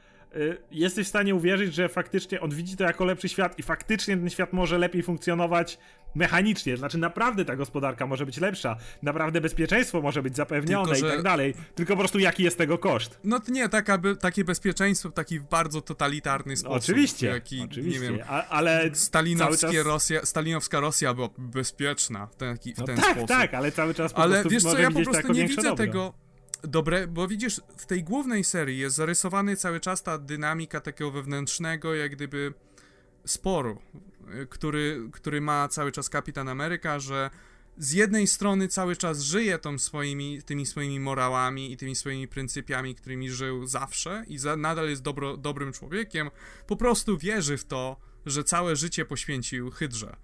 S2: jesteś w stanie uwierzyć, że faktycznie on widzi to jako lepszy świat i faktycznie ten świat może lepiej funkcjonować mechanicznie. Znaczy, naprawdę ta gospodarka może być lepsza, naprawdę bezpieczeństwo może być zapewnione Tylko, że... i tak dalej. Tylko po prostu jaki jest tego koszt?
S3: No to nie, taka, takie bezpieczeństwo w taki bardzo totalitarny sposób.
S2: Oczywiście. Jaki, oczywiście. Nie wiem, A, ale
S3: stalinowskie czas... Rosja, stalinowska Rosja była bezpieczna w ten, w
S2: no
S3: ten
S2: tak,
S3: sposób.
S2: Tak, ale cały czas po
S3: ale wiesz co, ja po prostu nie widzę
S2: dobro.
S3: tego dobre, bo widzisz, w tej głównej serii jest zarysowany cały czas ta dynamika takiego wewnętrznego, jak gdyby sporu, który, który ma cały czas Kapitan Ameryka, że z jednej strony cały czas żyje tą swoimi, tymi swoimi morałami i tymi swoimi pryncypiami, którymi żył zawsze i za, nadal jest dobro, dobrym człowiekiem, po prostu wierzy w to, że całe życie poświęcił Hydrze.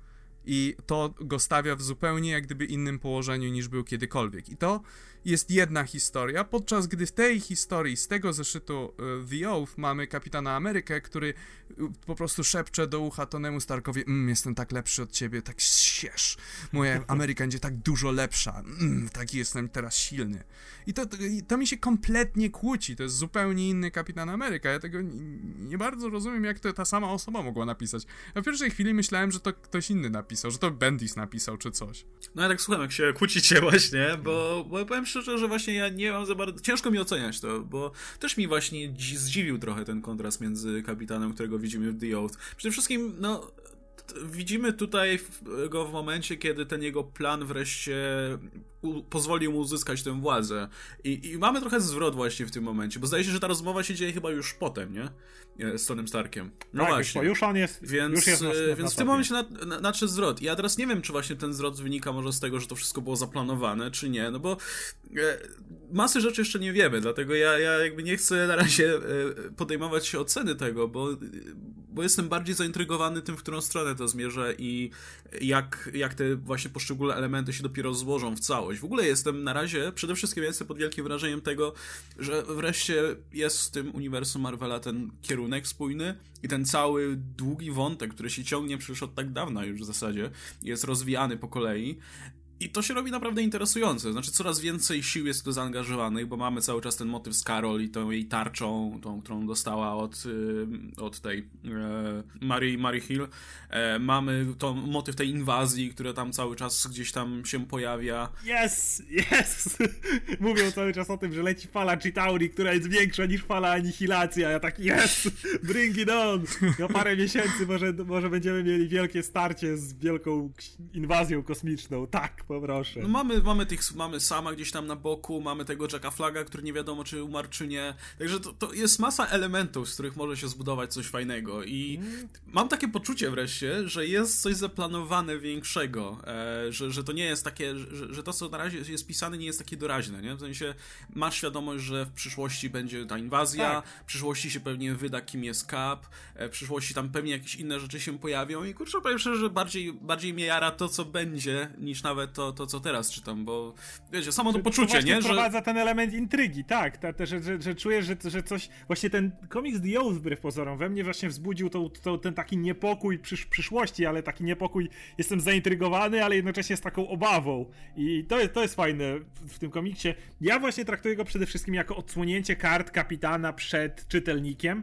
S3: I to go stawia w zupełnie jak gdyby innym położeniu niż był kiedykolwiek. I to jest jedna historia, podczas gdy w tej historii, z tego zeszytu e, The Oath mamy kapitana Amerykę, który e, po prostu szepcze do ucha Tonemu Starkowi mm, jestem tak lepszy od ciebie, tak siesz, moja Ameryka będzie tak dużo lepsza, mm, taki jestem teraz silny. I to, to, to, mi się kompletnie kłóci, to jest zupełnie inny kapitan Ameryka, ja tego nie, nie bardzo rozumiem, jak to ta sama osoba mogła napisać. Ja w pierwszej chwili myślałem, że to ktoś inny napisał, że to Bendis napisał, czy coś.
S1: No ja tak słucham, jak się kłócicie właśnie, bo, bo powiem szczerze, że właśnie ja nie mam za bardzo... Ciężko mi oceniać to, bo też mi właśnie zdziwił trochę ten kontrast między kapitanem, którego widzimy w The Oath. Przede wszystkim, no, widzimy tutaj go w momencie, kiedy ten jego plan wreszcie pozwolił mu uzyskać tę władzę. I, I, mamy trochę zwrot właśnie w tym momencie, bo zdaje się, że ta rozmowa się dzieje chyba już potem, nie? Z Tonym Starkiem.
S2: No tak, właśnie. Już on jest.
S1: Więc,
S2: już jest na,
S1: na, więc w tym momencie nadszedł zwrot. Ja teraz nie wiem, czy właśnie ten zwrot wynika może z tego, że to wszystko było zaplanowane, czy nie, no bo e, masy rzeczy jeszcze nie wiemy, dlatego ja, ja jakby nie chcę na razie e, podejmować się oceny tego, bo, bo jestem bardziej zaintrygowany tym, w którą stronę to zmierza i jak, jak te właśnie poszczególne elementy się dopiero złożą w całość. W ogóle jestem na razie, przede wszystkim jestem pod wielkim wrażeniem tego, że wreszcie jest w tym uniwersum Marvela ten kierunek spójny i ten cały długi wątek, który się ciągnie przecież od tak dawna już w zasadzie, jest rozwijany po kolei i to się robi naprawdę interesujące. Znaczy, coraz więcej sił jest tu zaangażowanych, bo mamy cały czas ten motyw z Carol i tą jej tarczą, tą, którą dostała od, y, od tej e, Mary Hill. E, mamy to motyw tej inwazji, która tam cały czas gdzieś tam się pojawia.
S2: Yes, yes! Mówią cały czas o tym, że leci fala Chitauri, która jest większa niż fala anihilacja. Ja tak, yes! Bring it on! Za parę miesięcy może, może będziemy mieli wielkie starcie z wielką inwazją kosmiczną. Tak, poproszę.
S1: No mamy, mamy, tych, mamy sama gdzieś tam na boku, mamy tego Jacka Flaga, który nie wiadomo czy umarł czy nie. Także to, to jest masa elementów, z których może się zbudować coś fajnego i mm. mam takie poczucie wreszcie, że jest coś zaplanowane większego, e, że, że to nie jest takie, że, że to co na razie jest pisane nie jest takie doraźne, nie? W sensie masz świadomość, że w przyszłości będzie ta inwazja, tak. w przyszłości się pewnie wyda kim jest Cap, e, w przyszłości tam pewnie jakieś inne rzeczy się pojawią i kurczę powiem szczerze, że bardziej, bardziej mnie jara to co będzie niż nawet to to, to co teraz czytam, bo wiecie, samo to
S2: To
S1: poczucie,
S2: właśnie
S1: nie? Że,
S2: wprowadza ten element intrygi, tak, ta, ta, że, że, że czujesz, że, że coś, właśnie ten komiks The Oath wbrew pozorom we mnie właśnie wzbudził to, to, ten taki niepokój przysz, przyszłości, ale taki niepokój, jestem zaintrygowany, ale jednocześnie z taką obawą i to jest, to jest fajne w, w tym komiksie. Ja właśnie traktuję go przede wszystkim jako odsłonięcie kart kapitana przed czytelnikiem,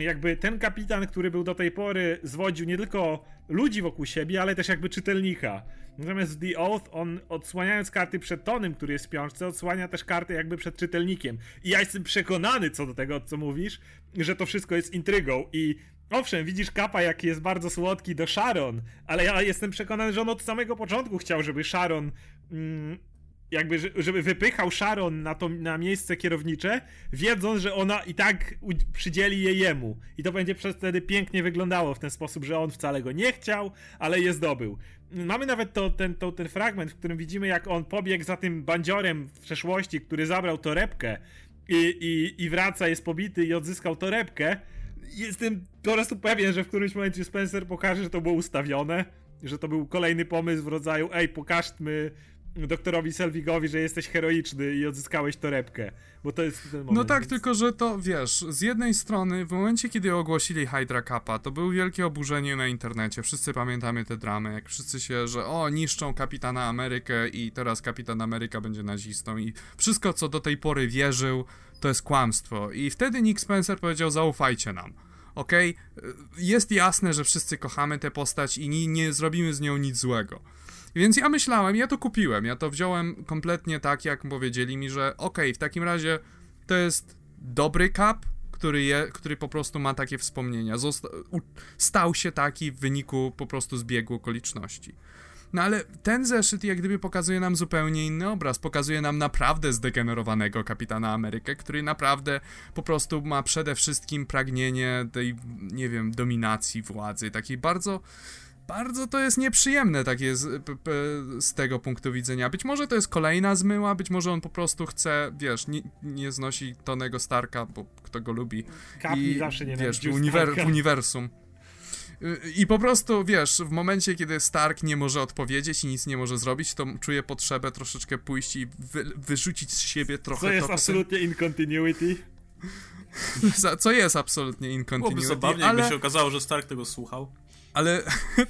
S2: jakby ten kapitan, który był do tej pory, zwodził nie tylko ludzi wokół siebie, ale też jakby czytelnika. Natomiast The Oath, on odsłaniając karty przed Tonym, który jest w piączce, odsłania też karty jakby przed czytelnikiem. I ja jestem przekonany co do tego, co mówisz, że to wszystko jest intrygą i Owszem, widzisz Kapa, jaki jest bardzo słodki do Sharon, ale ja jestem przekonany, że on od samego początku chciał, żeby Sharon mm, jakby, żeby wypychał Sharon na to na miejsce kierownicze, wiedząc, że ona i tak przydzieli je jemu. I to będzie przez wtedy pięknie wyglądało w ten sposób, że on wcale go nie chciał, ale je zdobył. Mamy nawet to, ten, to, ten fragment, w którym widzimy, jak on pobiegł za tym bandziorem w przeszłości, który zabrał torebkę i, i, i wraca, jest pobity i odzyskał torebkę. Jestem po prostu pewien, że w którymś momencie Spencer pokaże, że to było ustawione, że to był kolejny pomysł w rodzaju ej, pokażmy doktorowi Selwigowi, że jesteś heroiczny i odzyskałeś torebkę, bo to jest ten moment.
S3: No tak,
S2: więc...
S3: tylko że to, wiesz, z jednej strony, w momencie, kiedy ogłosili Hydra Kappa, to było wielkie oburzenie na internecie, wszyscy pamiętamy te dramy, jak wszyscy się, że o, niszczą Kapitana Amerykę i teraz Kapitan Ameryka będzie nazistą i wszystko, co do tej pory wierzył, to jest kłamstwo. I wtedy Nick Spencer powiedział, zaufajcie nam. Okej, okay? jest jasne, że wszyscy kochamy tę postać i nie, nie zrobimy z nią nic złego. Więc ja myślałem, ja to kupiłem, ja to wziąłem kompletnie tak, jak powiedzieli mi, że okej, okay, w takim razie to jest dobry kap, który, je, który po prostu ma takie wspomnienia. Zosta stał się taki w wyniku po prostu zbiegu okoliczności. No ale ten zeszyt jak gdyby pokazuje nam zupełnie inny obraz. Pokazuje nam naprawdę zdegenerowanego kapitana Amerykę, który naprawdę po prostu ma przede wszystkim pragnienie tej, nie wiem, dominacji władzy. Takiej bardzo bardzo to jest nieprzyjemne takie z, p, p, z, tego punktu widzenia. Być może to jest kolejna zmyła, być może on po prostu chce, wiesz, nie, nie znosi Tonego Starka, bo kto go lubi.
S2: Kapni I zawsze nie
S3: wiesz, w, uniwer w uniwersum. I po prostu, wiesz, w momencie, kiedy Stark nie może odpowiedzieć i nic nie może zrobić, to czuje potrzebę troszeczkę pójść i wy, wyrzucić z siebie trochę...
S2: Co jest absolutnie in continuity.
S3: Co jest absolutnie in continuity.
S1: Byłoby zabawnie, ale... jakby się okazało, że Stark tego słuchał.
S3: Ale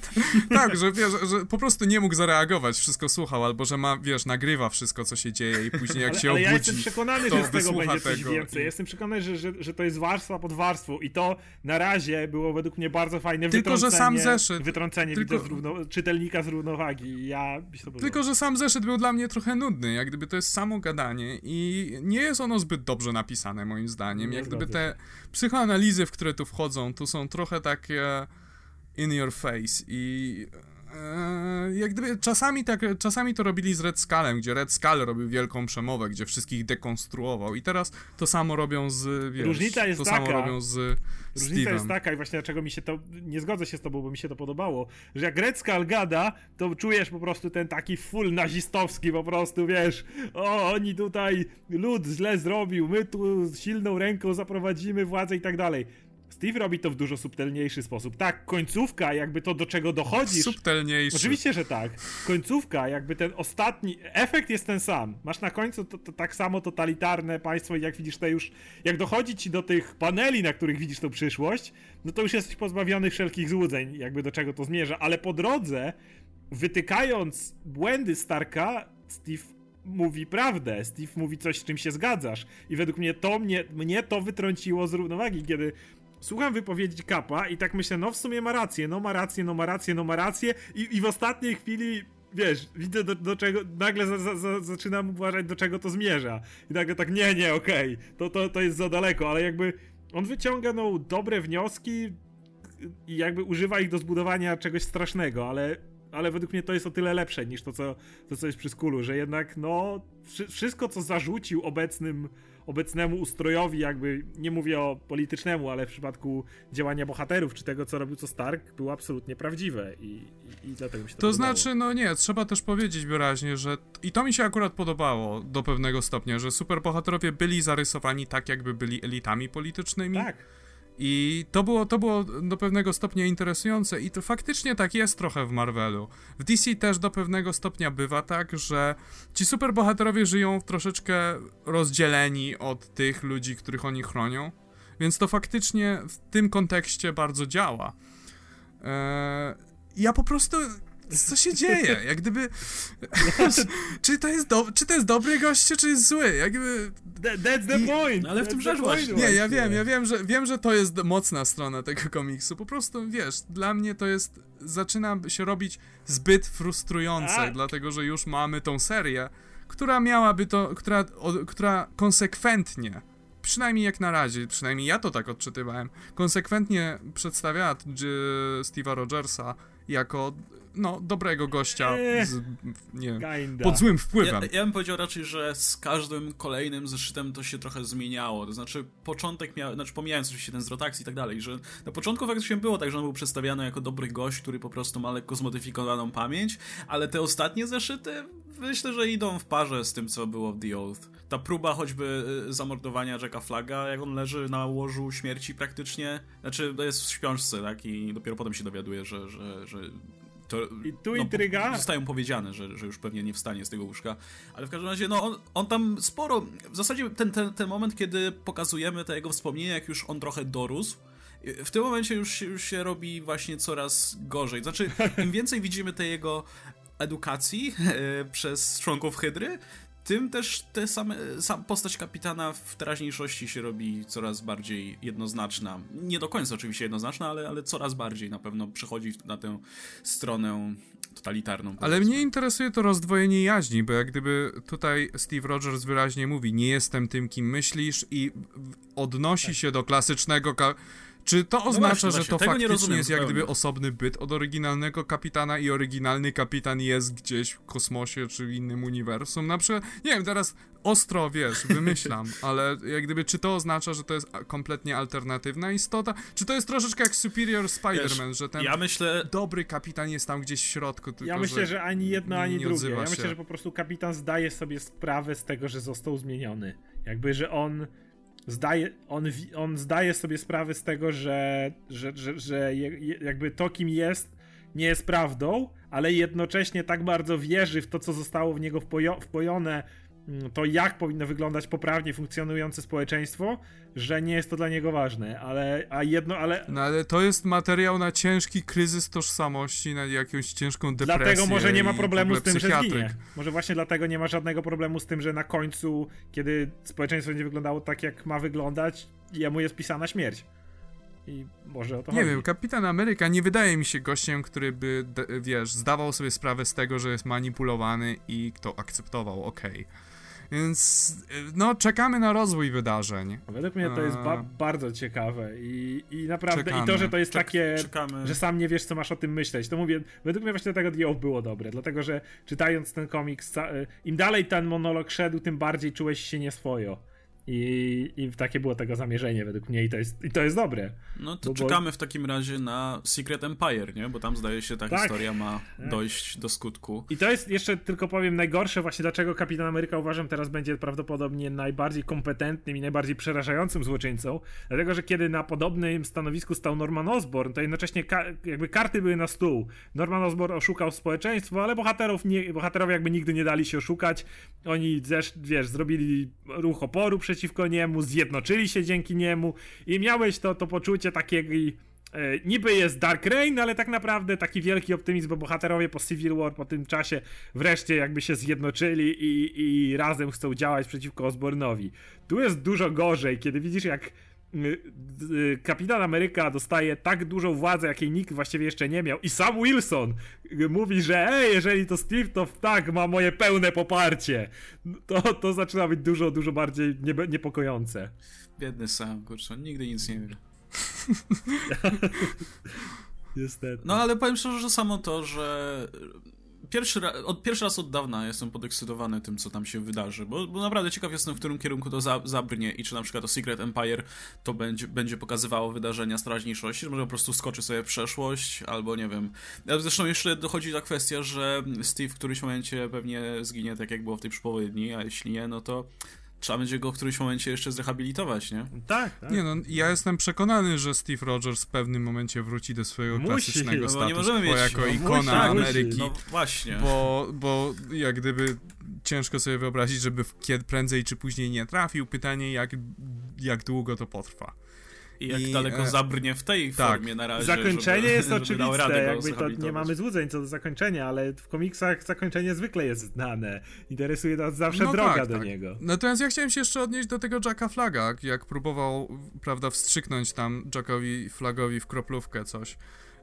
S3: tak, że wiesz, że po prostu nie mógł zareagować, wszystko słuchał, albo że ma, wiesz, nagrywa wszystko, co się dzieje i później jak
S2: ale,
S3: się
S2: ale
S3: obudzi,
S2: ja jestem przekonany, że z tego będzie coś
S3: tego
S2: więcej.
S3: I...
S2: Jestem przekonany, że, że, że to jest warstwa pod warstwą i to na razie było według mnie bardzo fajne
S3: Tylko, że sam zeszyt.
S2: Wytrącenie Tylko... z równo... czytelnika z równowagi. Ja
S3: Tylko, że sam zeszyt był dla mnie trochę nudny, jak gdyby to jest samo gadanie i nie jest ono zbyt dobrze napisane moim zdaniem. Nie jak gdyby te psychoanalizy, w które tu wchodzą, tu są trochę takie in your face i e, jak gdyby czasami tak, czasami to robili z Red Skullem, gdzie Red Skull robił wielką przemowę, gdzie wszystkich dekonstruował i teraz to samo robią z, wiesz,
S2: Różnica jest
S3: to
S2: taka,
S3: samo robią z
S2: Różnica jest taka i właśnie dlaczego mi się to, nie zgodzę się z tobą, bo mi się to podobało, że jak Red Skull gada, to czujesz po prostu ten taki full nazistowski po prostu, wiesz, o, oni tutaj, lud źle zrobił, my tu silną ręką zaprowadzimy władzę i tak dalej Steve robi to w dużo subtelniejszy sposób. Tak, końcówka, jakby to do czego dochodzisz.
S3: Subtelniejszy.
S2: Oczywiście, że tak. Końcówka, jakby ten ostatni. Efekt jest ten sam. Masz na końcu to, to tak samo totalitarne państwo, jak widzisz to już. Jak dochodzi ci do tych paneli, na których widzisz tą przyszłość, no to już jesteś pozbawiony wszelkich złudzeń, jakby do czego to zmierza. Ale po drodze, wytykając błędy Starka, Steve mówi prawdę. Steve mówi coś, z czym się zgadzasz. I według mnie to mnie, mnie to wytrąciło z równowagi, kiedy słucham wypowiedzi Kapa i tak myślę, no w sumie ma rację, no ma rację, no ma rację, no ma rację i, i w ostatniej chwili wiesz, widzę do, do czego, nagle za, za, za, zaczynam uważać, do czego to zmierza. I nagle tak, nie, nie, okej, okay, to, to, to jest za daleko, ale jakby on wyciąga, no, dobre wnioski i jakby używa ich do zbudowania czegoś strasznego, ale, ale według mnie to jest o tyle lepsze niż to, co, to, co jest przy Skulu, że jednak, no, wszystko, co zarzucił obecnym obecnemu ustrojowi, jakby nie mówię o politycznemu, ale w przypadku działania bohaterów, czy tego, co robił co Stark, było absolutnie prawdziwe i, i, i dlatego mi się to
S3: To
S2: podobało.
S3: znaczy, no nie, trzeba też powiedzieć wyraźnie, że i to mi się akurat podobało do pewnego stopnia, że superbohaterowie byli zarysowani tak, jakby byli elitami politycznymi.
S2: Tak.
S3: I to było, to było do pewnego stopnia interesujące i to faktycznie tak jest trochę w Marvelu. W DC też do pewnego stopnia bywa tak, że ci superbohaterowie żyją troszeczkę rozdzieleni od tych ludzi, których oni chronią, więc to faktycznie w tym kontekście bardzo działa. Eee, ja po prostu co się dzieje? Jak gdyby. czy, to jest do, czy to jest dobry goście, czy jest zły? Jakby.
S2: That's the point!
S1: No, ale w tym rzecz właśnie.
S3: Nie, ja wiem, ja wiem, że wiem, że to jest mocna strona tego komiksu. Po prostu wiesz, dla mnie to jest. Zaczyna się robić zbyt frustrujące, A. dlatego że już mamy tą serię, która miałaby to. która, o, która konsekwentnie przynajmniej jak na razie, przynajmniej ja to tak odczytywałem, konsekwentnie przedstawiała Steve'a Rogersa jako no, dobrego gościa z, nie pod złym wpływem.
S1: Ja, ja, bym powiedział raczej, że z każdym kolejnym zeszytem to się trochę zmieniało. To znaczy, początek miał, znaczy pomijając oczywiście ten zwrot akcji i tak dalej, że na początku faktycznie było tak, że on był przedstawiany jako dobry gość, który po prostu ma lekko zmodyfikowaną pamięć, ale te ostatnie zeszyty myślę, że idą w parze z tym, co było w The Oath. Ta próba choćby y, zamordowania Jacka Flaga, jak on leży na łożu śmierci praktycznie, znaczy to jest w śpiączce, tak, i dopiero potem się dowiaduje, że, że, że to,
S2: I tu no, intryga.
S1: Zostają powiedziane, że, że już pewnie nie wstanie z tego łóżka. Ale w każdym razie, no on, on tam sporo. W zasadzie ten, ten, ten moment, kiedy pokazujemy te jego wspomnienia, jak już on trochę dorósł. W tym momencie już, już się robi właśnie coraz gorzej. Znaczy, im więcej widzimy tej jego edukacji e, przez członków Hydry, tym też te same, sam postać kapitana w teraźniejszości się robi coraz bardziej jednoznaczna. Nie do końca oczywiście jednoznaczna, ale, ale coraz bardziej na pewno przechodzi na tę stronę totalitarną.
S3: Ale mnie interesuje to rozdwojenie jaźni, bo jak gdyby tutaj Steve Rogers wyraźnie mówi, nie jestem tym, kim myślisz i odnosi tak. się do klasycznego czy to no oznacza, no właśnie, że to faktycznie rozumiem, jest jak gdyby osobny byt od oryginalnego kapitana i oryginalny kapitan jest gdzieś w kosmosie czy w innym uniwersum? Na przykład, nie wiem, teraz ostro, wiesz, wymyślam, ale jak gdyby, czy to oznacza, że to jest kompletnie alternatywna istota? Czy to jest troszeczkę jak Superior Spider-Man, że ten ja myślę... dobry kapitan jest tam gdzieś w środku, tylko
S2: Ja myślę, że ani jedno, ani drugie. Ja myślę, że po prostu kapitan zdaje sobie sprawę z tego, że został zmieniony. Jakby, że on zdaje, on, on zdaje sobie sprawę z tego, że, że, że, że jakby to, kim jest, nie jest prawdą, ale jednocześnie tak bardzo wierzy w to, co zostało w niego wpojone Mm, to jak powinno wyglądać poprawnie funkcjonujące społeczeństwo, że nie jest to dla niego ważne, ale a jedno, ale...
S3: No ale to jest materiał na ciężki kryzys tożsamości, na jakąś ciężką depresję
S2: Dlatego może nie ma problemu z tym, że zginie. Może właśnie dlatego nie ma żadnego problemu z tym, że na końcu, kiedy społeczeństwo będzie wyglądało tak, jak ma wyglądać, jemu jest pisana śmierć. I może o to
S3: Nie
S2: chodzi.
S3: wiem, Kapitan Ameryka nie wydaje mi się gościem, który by, wiesz, zdawał sobie sprawę z tego, że jest manipulowany i kto akceptował, okej. Okay. Więc no, czekamy na rozwój wydarzeń.
S2: Według mnie to jest ba bardzo ciekawe i, i naprawdę, czekamy. i to, że to jest Czek takie, czekamy. że sam nie wiesz, co masz o tym myśleć, to mówię, według mnie właśnie tego Dio było dobre, dlatego, że czytając ten komiks, im dalej ten monolog szedł, tym bardziej czułeś się nieswojo. I, I takie było tego zamierzenie według mnie i to jest, i to jest dobre.
S1: No to bo, czekamy w takim razie na Secret Empire, nie? Bo tam zdaje się ta tak, historia ma tak. dojść do skutku.
S2: I to jest jeszcze tylko powiem najgorsze właśnie dlaczego Kapitan Ameryka uważam teraz będzie prawdopodobnie najbardziej kompetentnym i najbardziej przerażającym złoczyńcą. Dlatego, że kiedy na podobnym stanowisku stał Norman Osborn, to jednocześnie ka jakby karty były na stół. Norman Osborn oszukał społeczeństwo, ale bohaterów nie, bohaterowie jakby nigdy nie dali się oszukać. Oni, zesz, wiesz, zrobili ruch oporu przy przeciwko niemu, zjednoczyli się dzięki niemu i miałeś to, to poczucie takiego e, niby jest Dark Reign, ale tak naprawdę taki wielki optymizm, bo bohaterowie po Civil War po tym czasie wreszcie jakby się zjednoczyli i, i razem chcą działać przeciwko Osbornowi. Tu jest dużo gorzej, kiedy widzisz jak Kapitan Ameryka dostaje tak dużą władzę, jakiej nikt właściwie jeszcze nie miał. I sam Wilson mówi, że ej, jeżeli to Steve, to tak, ma moje pełne poparcie. To, to zaczyna być dużo, dużo bardziej niepokojące.
S1: Biedny Sam, kurczę, nigdy nic nie wie.
S2: Niestety.
S1: No ale powiem szczerze, że samo to, że pierwszy, ra od, pierwszy raz od dawna jestem podekscytowany tym, co tam się wydarzy, bo, bo naprawdę ciekaw jestem, w którym kierunku to za, zabrnie i czy na przykład to Secret Empire to będzie, będzie pokazywało wydarzenia strażniejszości, czy może po prostu skoczy sobie w przeszłość, albo nie wiem. Zresztą jeszcze dochodzi ta kwestia, że Steve w którymś momencie pewnie zginie tak, jak było w tej przypowiedni, a jeśli nie, no to trzeba będzie go w którymś momencie jeszcze zrehabilitować, nie?
S2: Tak, tak.
S3: Nie no, ja jestem przekonany, że Steve Rogers w pewnym momencie wróci do swojego
S2: Musi,
S3: klasycznego
S2: no
S1: nie możemy mieć-
S3: jako
S1: no
S3: ikona
S2: musi, tak, musi.
S3: Ameryki.
S1: No właśnie.
S3: Bo, bo jak gdyby ciężko sobie wyobrazić, żeby kiedy prędzej czy później nie trafił. Pytanie, jak, jak długo to potrwa.
S1: I jak
S3: i,
S1: daleko
S3: e,
S1: zabrnie w tej
S3: tak.
S1: formie na razie.
S2: Zakończenie
S1: żeby,
S2: jest
S1: żeby
S2: oczywiste, jakby to nie mamy złudzeń co do zakończenia, ale w komiksach zakończenie zwykle jest znane. Interesuje nas zawsze
S3: No
S2: droga
S3: tak,
S2: do
S3: tak.
S2: niego.
S3: Natomiast ja chciałem się jeszcze odnieść do tego Jacka Flaga, jak próbował, prawda, wstrzyknąć tam Jackowi Flagowi w kroplówkę coś.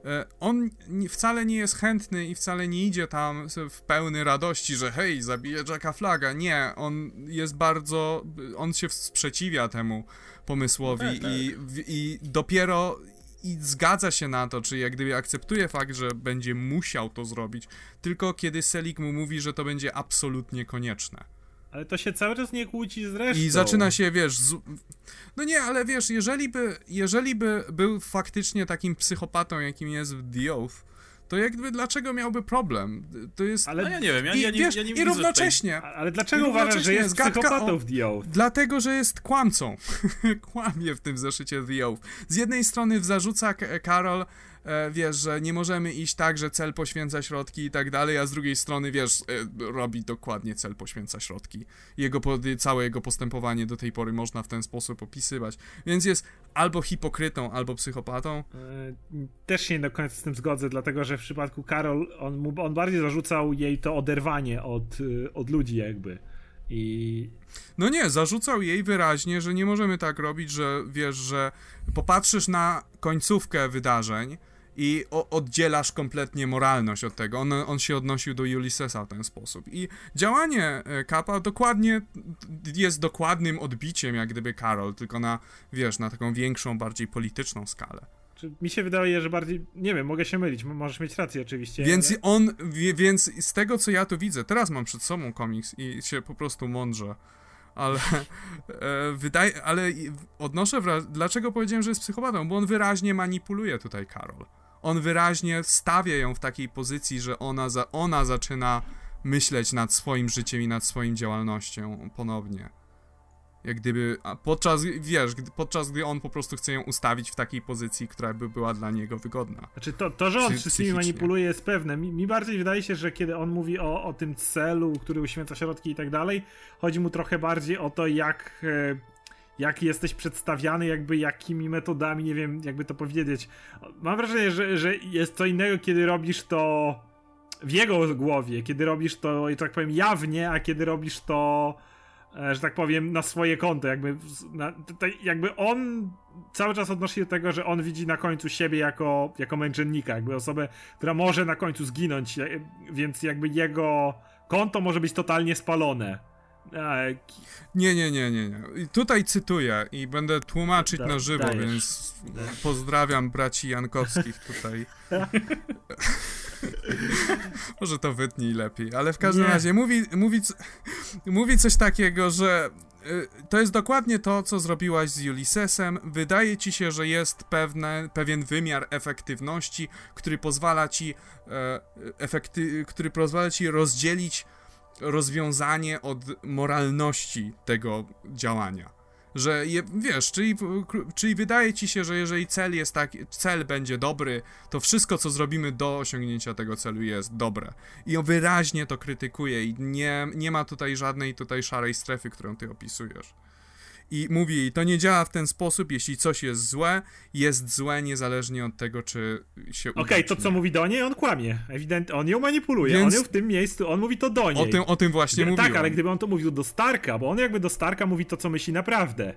S3: E, On wcale nie jest chętny i wcale nie idzie tam w pełny radości, że hej, zabiję Jacka Flaga. Nie, on jest bardzo, on się sprzeciwia temu pomysłowi
S1: No tak, tak.
S3: I, i dopiero i zgadza się na to, czy jak gdyby akceptuje fakt, że będzie musiał to zrobić, tylko kiedy Selik mu mówi, że to będzie absolutnie konieczne.
S2: Ale to się cały czas nie kłóci z resztą.
S3: I zaczyna się, wiesz, z... no nie, ale wiesz, jeżeli by, jeżeli by był faktycznie takim psychopatą, jakim jest Oath, to jakby dlaczego miałby problem? To jest...
S2: Ale
S1: No ja nie wiem, ja,
S3: I,
S1: ja nie,
S3: wiesz,
S1: ja nie
S3: i równocześnie,
S2: Ale dlaczego uważasz, że jest psychopatą w The Oath?
S3: Dlatego, że jest kłamcą. Kłamie w tym zeszycie The Oath. Z jednej strony zarzuca Karol, wiesz, że nie możemy iść tak, że cel poświęca środki i tak dalej, a z drugiej strony, wiesz, e, robi dokładnie cel poświęca środki. Jego, całe jego postępowanie do tej pory można w ten sposób opisywać. Więc jest albo hipokrytą, albo psychopatą.
S2: E, Też się nie do końca z tym zgodzę, dlatego że w przypadku Karol on, on bardziej zarzucał jej to oderwanie od, od ludzi jakby. I
S3: No nie, zarzucał jej wyraźnie, że nie możemy tak robić, że wiesz, że popatrzysz na końcówkę wydarzeń i oddzielasz kompletnie moralność od tego. On, on się odnosił do Ulyssesa w ten sposób. I działanie e, Kappa dokładnie jest dokładnym odbiciem, jak gdyby Karol, tylko na, wiesz, na taką większą, bardziej polityczną skalę.
S2: mi się wydaje, że bardziej, nie wiem, mogę się mylić, możesz mieć rację oczywiście.
S3: Więc
S2: ale-
S3: on, wie, więc z tego co ja tu widzę, teraz mam przed sobą komiks i się po prostu mądrze, ale e, wydaje, ale odnoszę wrażenie, dlaczego powiedziałem, że jest psychopatą, bo on wyraźnie manipuluje tutaj Karol. On wyraźnie stawia ją w takiej pozycji, że ona, za, ona zaczyna myśleć nad swoim życiem i nad swoją działalnością ponownie. Jak gdyby, a podczas, wiesz, gdy, podczas gdy on po prostu chce ją ustawić w takiej pozycji, która by była dla niego wygodna.
S2: Znaczy to, to że on
S3: Psy-
S2: wszystkimi
S3: psychicznie.
S2: manipuluje jest pewne. Mi, mi bardziej wydaje się, że kiedy on mówi o, o tym celu, który uświęca środki i tak dalej, chodzi mu trochę bardziej o to, jak, e, jak jesteś przedstawiany, jakby jakimi metodami, nie wiem, jakby to powiedzieć. Mam wrażenie, że, że jest co innego, kiedy robisz to w jego głowie, kiedy robisz to, tak powiem, jawnie, a kiedy robisz to że tak powiem, na swoje konto, jakby, na, jakby on cały czas odnosi się do tego, że on widzi na końcu siebie jako, jako męczennika, jakby osobę, która może na końcu zginąć, e, więc jakby jego konto może być totalnie spalone. E,
S3: Nie, nie, nie, nie, nie. I tutaj cytuję i będę tłumaczyć
S2: Da-
S3: na żywo,
S2: dajesz.
S3: więc pozdrawiam braci Jankowskich tutaj. Może to wytnij lepiej, ale w każdym
S2: Nie.
S3: razie mówi, mówi, mówi coś takiego, że y, to jest dokładnie to, co zrobiłaś z Ulyssesem. Wydaje ci się, że jest pewne, pewien wymiar efektywności, który pozwala ci e, efekty, który pozwala ci rozdzielić rozwiązanie od moralności tego działania. Że je, wiesz, czyli, czyli wydaje ci się, że jeżeli cel jest taki, cel będzie dobry, to wszystko, co zrobimy do osiągnięcia tego celu jest dobre. I on wyraźnie to krytykuje i nie, nie ma tutaj żadnej tutaj szarej strefy, którą ty opisujesz. I mówi jej, to nie działa w ten sposób, jeśli coś jest złe, jest złe niezależnie od tego, czy się uda,
S2: Okej,
S3: czy
S2: to co mówi do niej, on kłamie. Ewidentnie, on ją manipuluje.
S3: Więc-
S2: On ją w tym miejscu, on mówi to do niej.
S3: O tym, o tym właśnie mówiłem.
S2: tak, ale gdyby on to mówił do Starka, bo on jakby do Starka mówi to, co myśli naprawdę.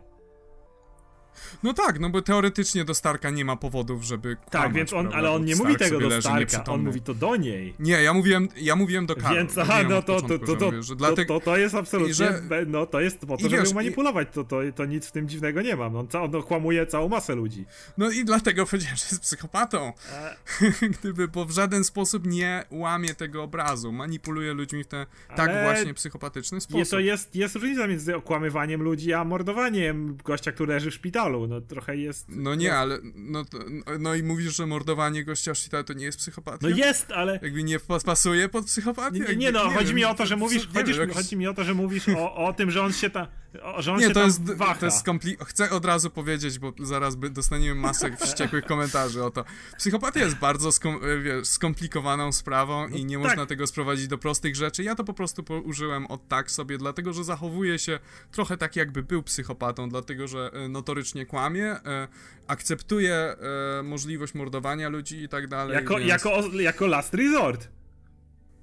S3: No tak, no bo teoretycznie do Starka nie ma powodów, żeby
S2: Tak,
S3: kłamać,
S2: więc on, ale on nie
S3: Stark
S2: mówi tego do Starka, on mówi to do niej.
S3: Nie, ja mówiłem, ja mówiłem do Karol.
S2: Więc aha, no to, to,
S3: początku,
S2: to,
S3: że
S2: to,
S3: mówię, dlatego...
S2: to, to jest absolutnie,
S3: i że-
S2: no to jest po to,
S3: i
S2: żeby
S3: wiesz,
S2: ją
S3: i-
S2: manipulować, to, to, to nic w tym dziwnego nie ma, on, ca- on okłamuje całą masę ludzi.
S3: No i dlatego powiedziałem, że jest psychopatą.
S2: E,
S3: Gdyby, bo w żaden sposób nie łamie tego obrazu. Manipuluje ludźmi w ten tak
S2: Ale
S3: właśnie psychopatyczny sposób.
S2: to jest, jest różnica między okłamywaniem ludzi, a mordowaniem gościa, który leży w szpitalu, no trochę jest...
S3: No nie, ale no, no i mówisz, że mordowanie gościa szpitalu to nie jest psychopatia?
S2: No jest, ale...
S3: Jakby nie pas- pasuje pod psychopatię?
S2: Nie, nie no, chodzi
S3: wiem,
S2: mi o to, że mówisz,
S3: nie
S2: chodzisz,
S3: wiem,
S2: chodzi mi o to, że mówisz o, o tym, że on się ta, że on
S3: Nie,
S2: się
S3: to jest,
S2: waha.
S3: to jest skompli- Chcę od razu powiedzieć, bo zaraz by dostaniemy masę wściekłych komentarzy o to. Psychopatia jest bardzo skom- e, wiesz, skomplikowaną sprawą i nie
S2: tak.
S3: można tego sprowadzić do prostych rzeczy. Ja to po prostu użyłem od tak sobie, dlatego że zachowuje się trochę tak, jakby był psychopatą, dlatego że e, notorycznie kłamie, e, akceptuje możliwość mordowania ludzi i tak dalej.
S2: Jako,
S3: więc...
S2: jako, jako last resort.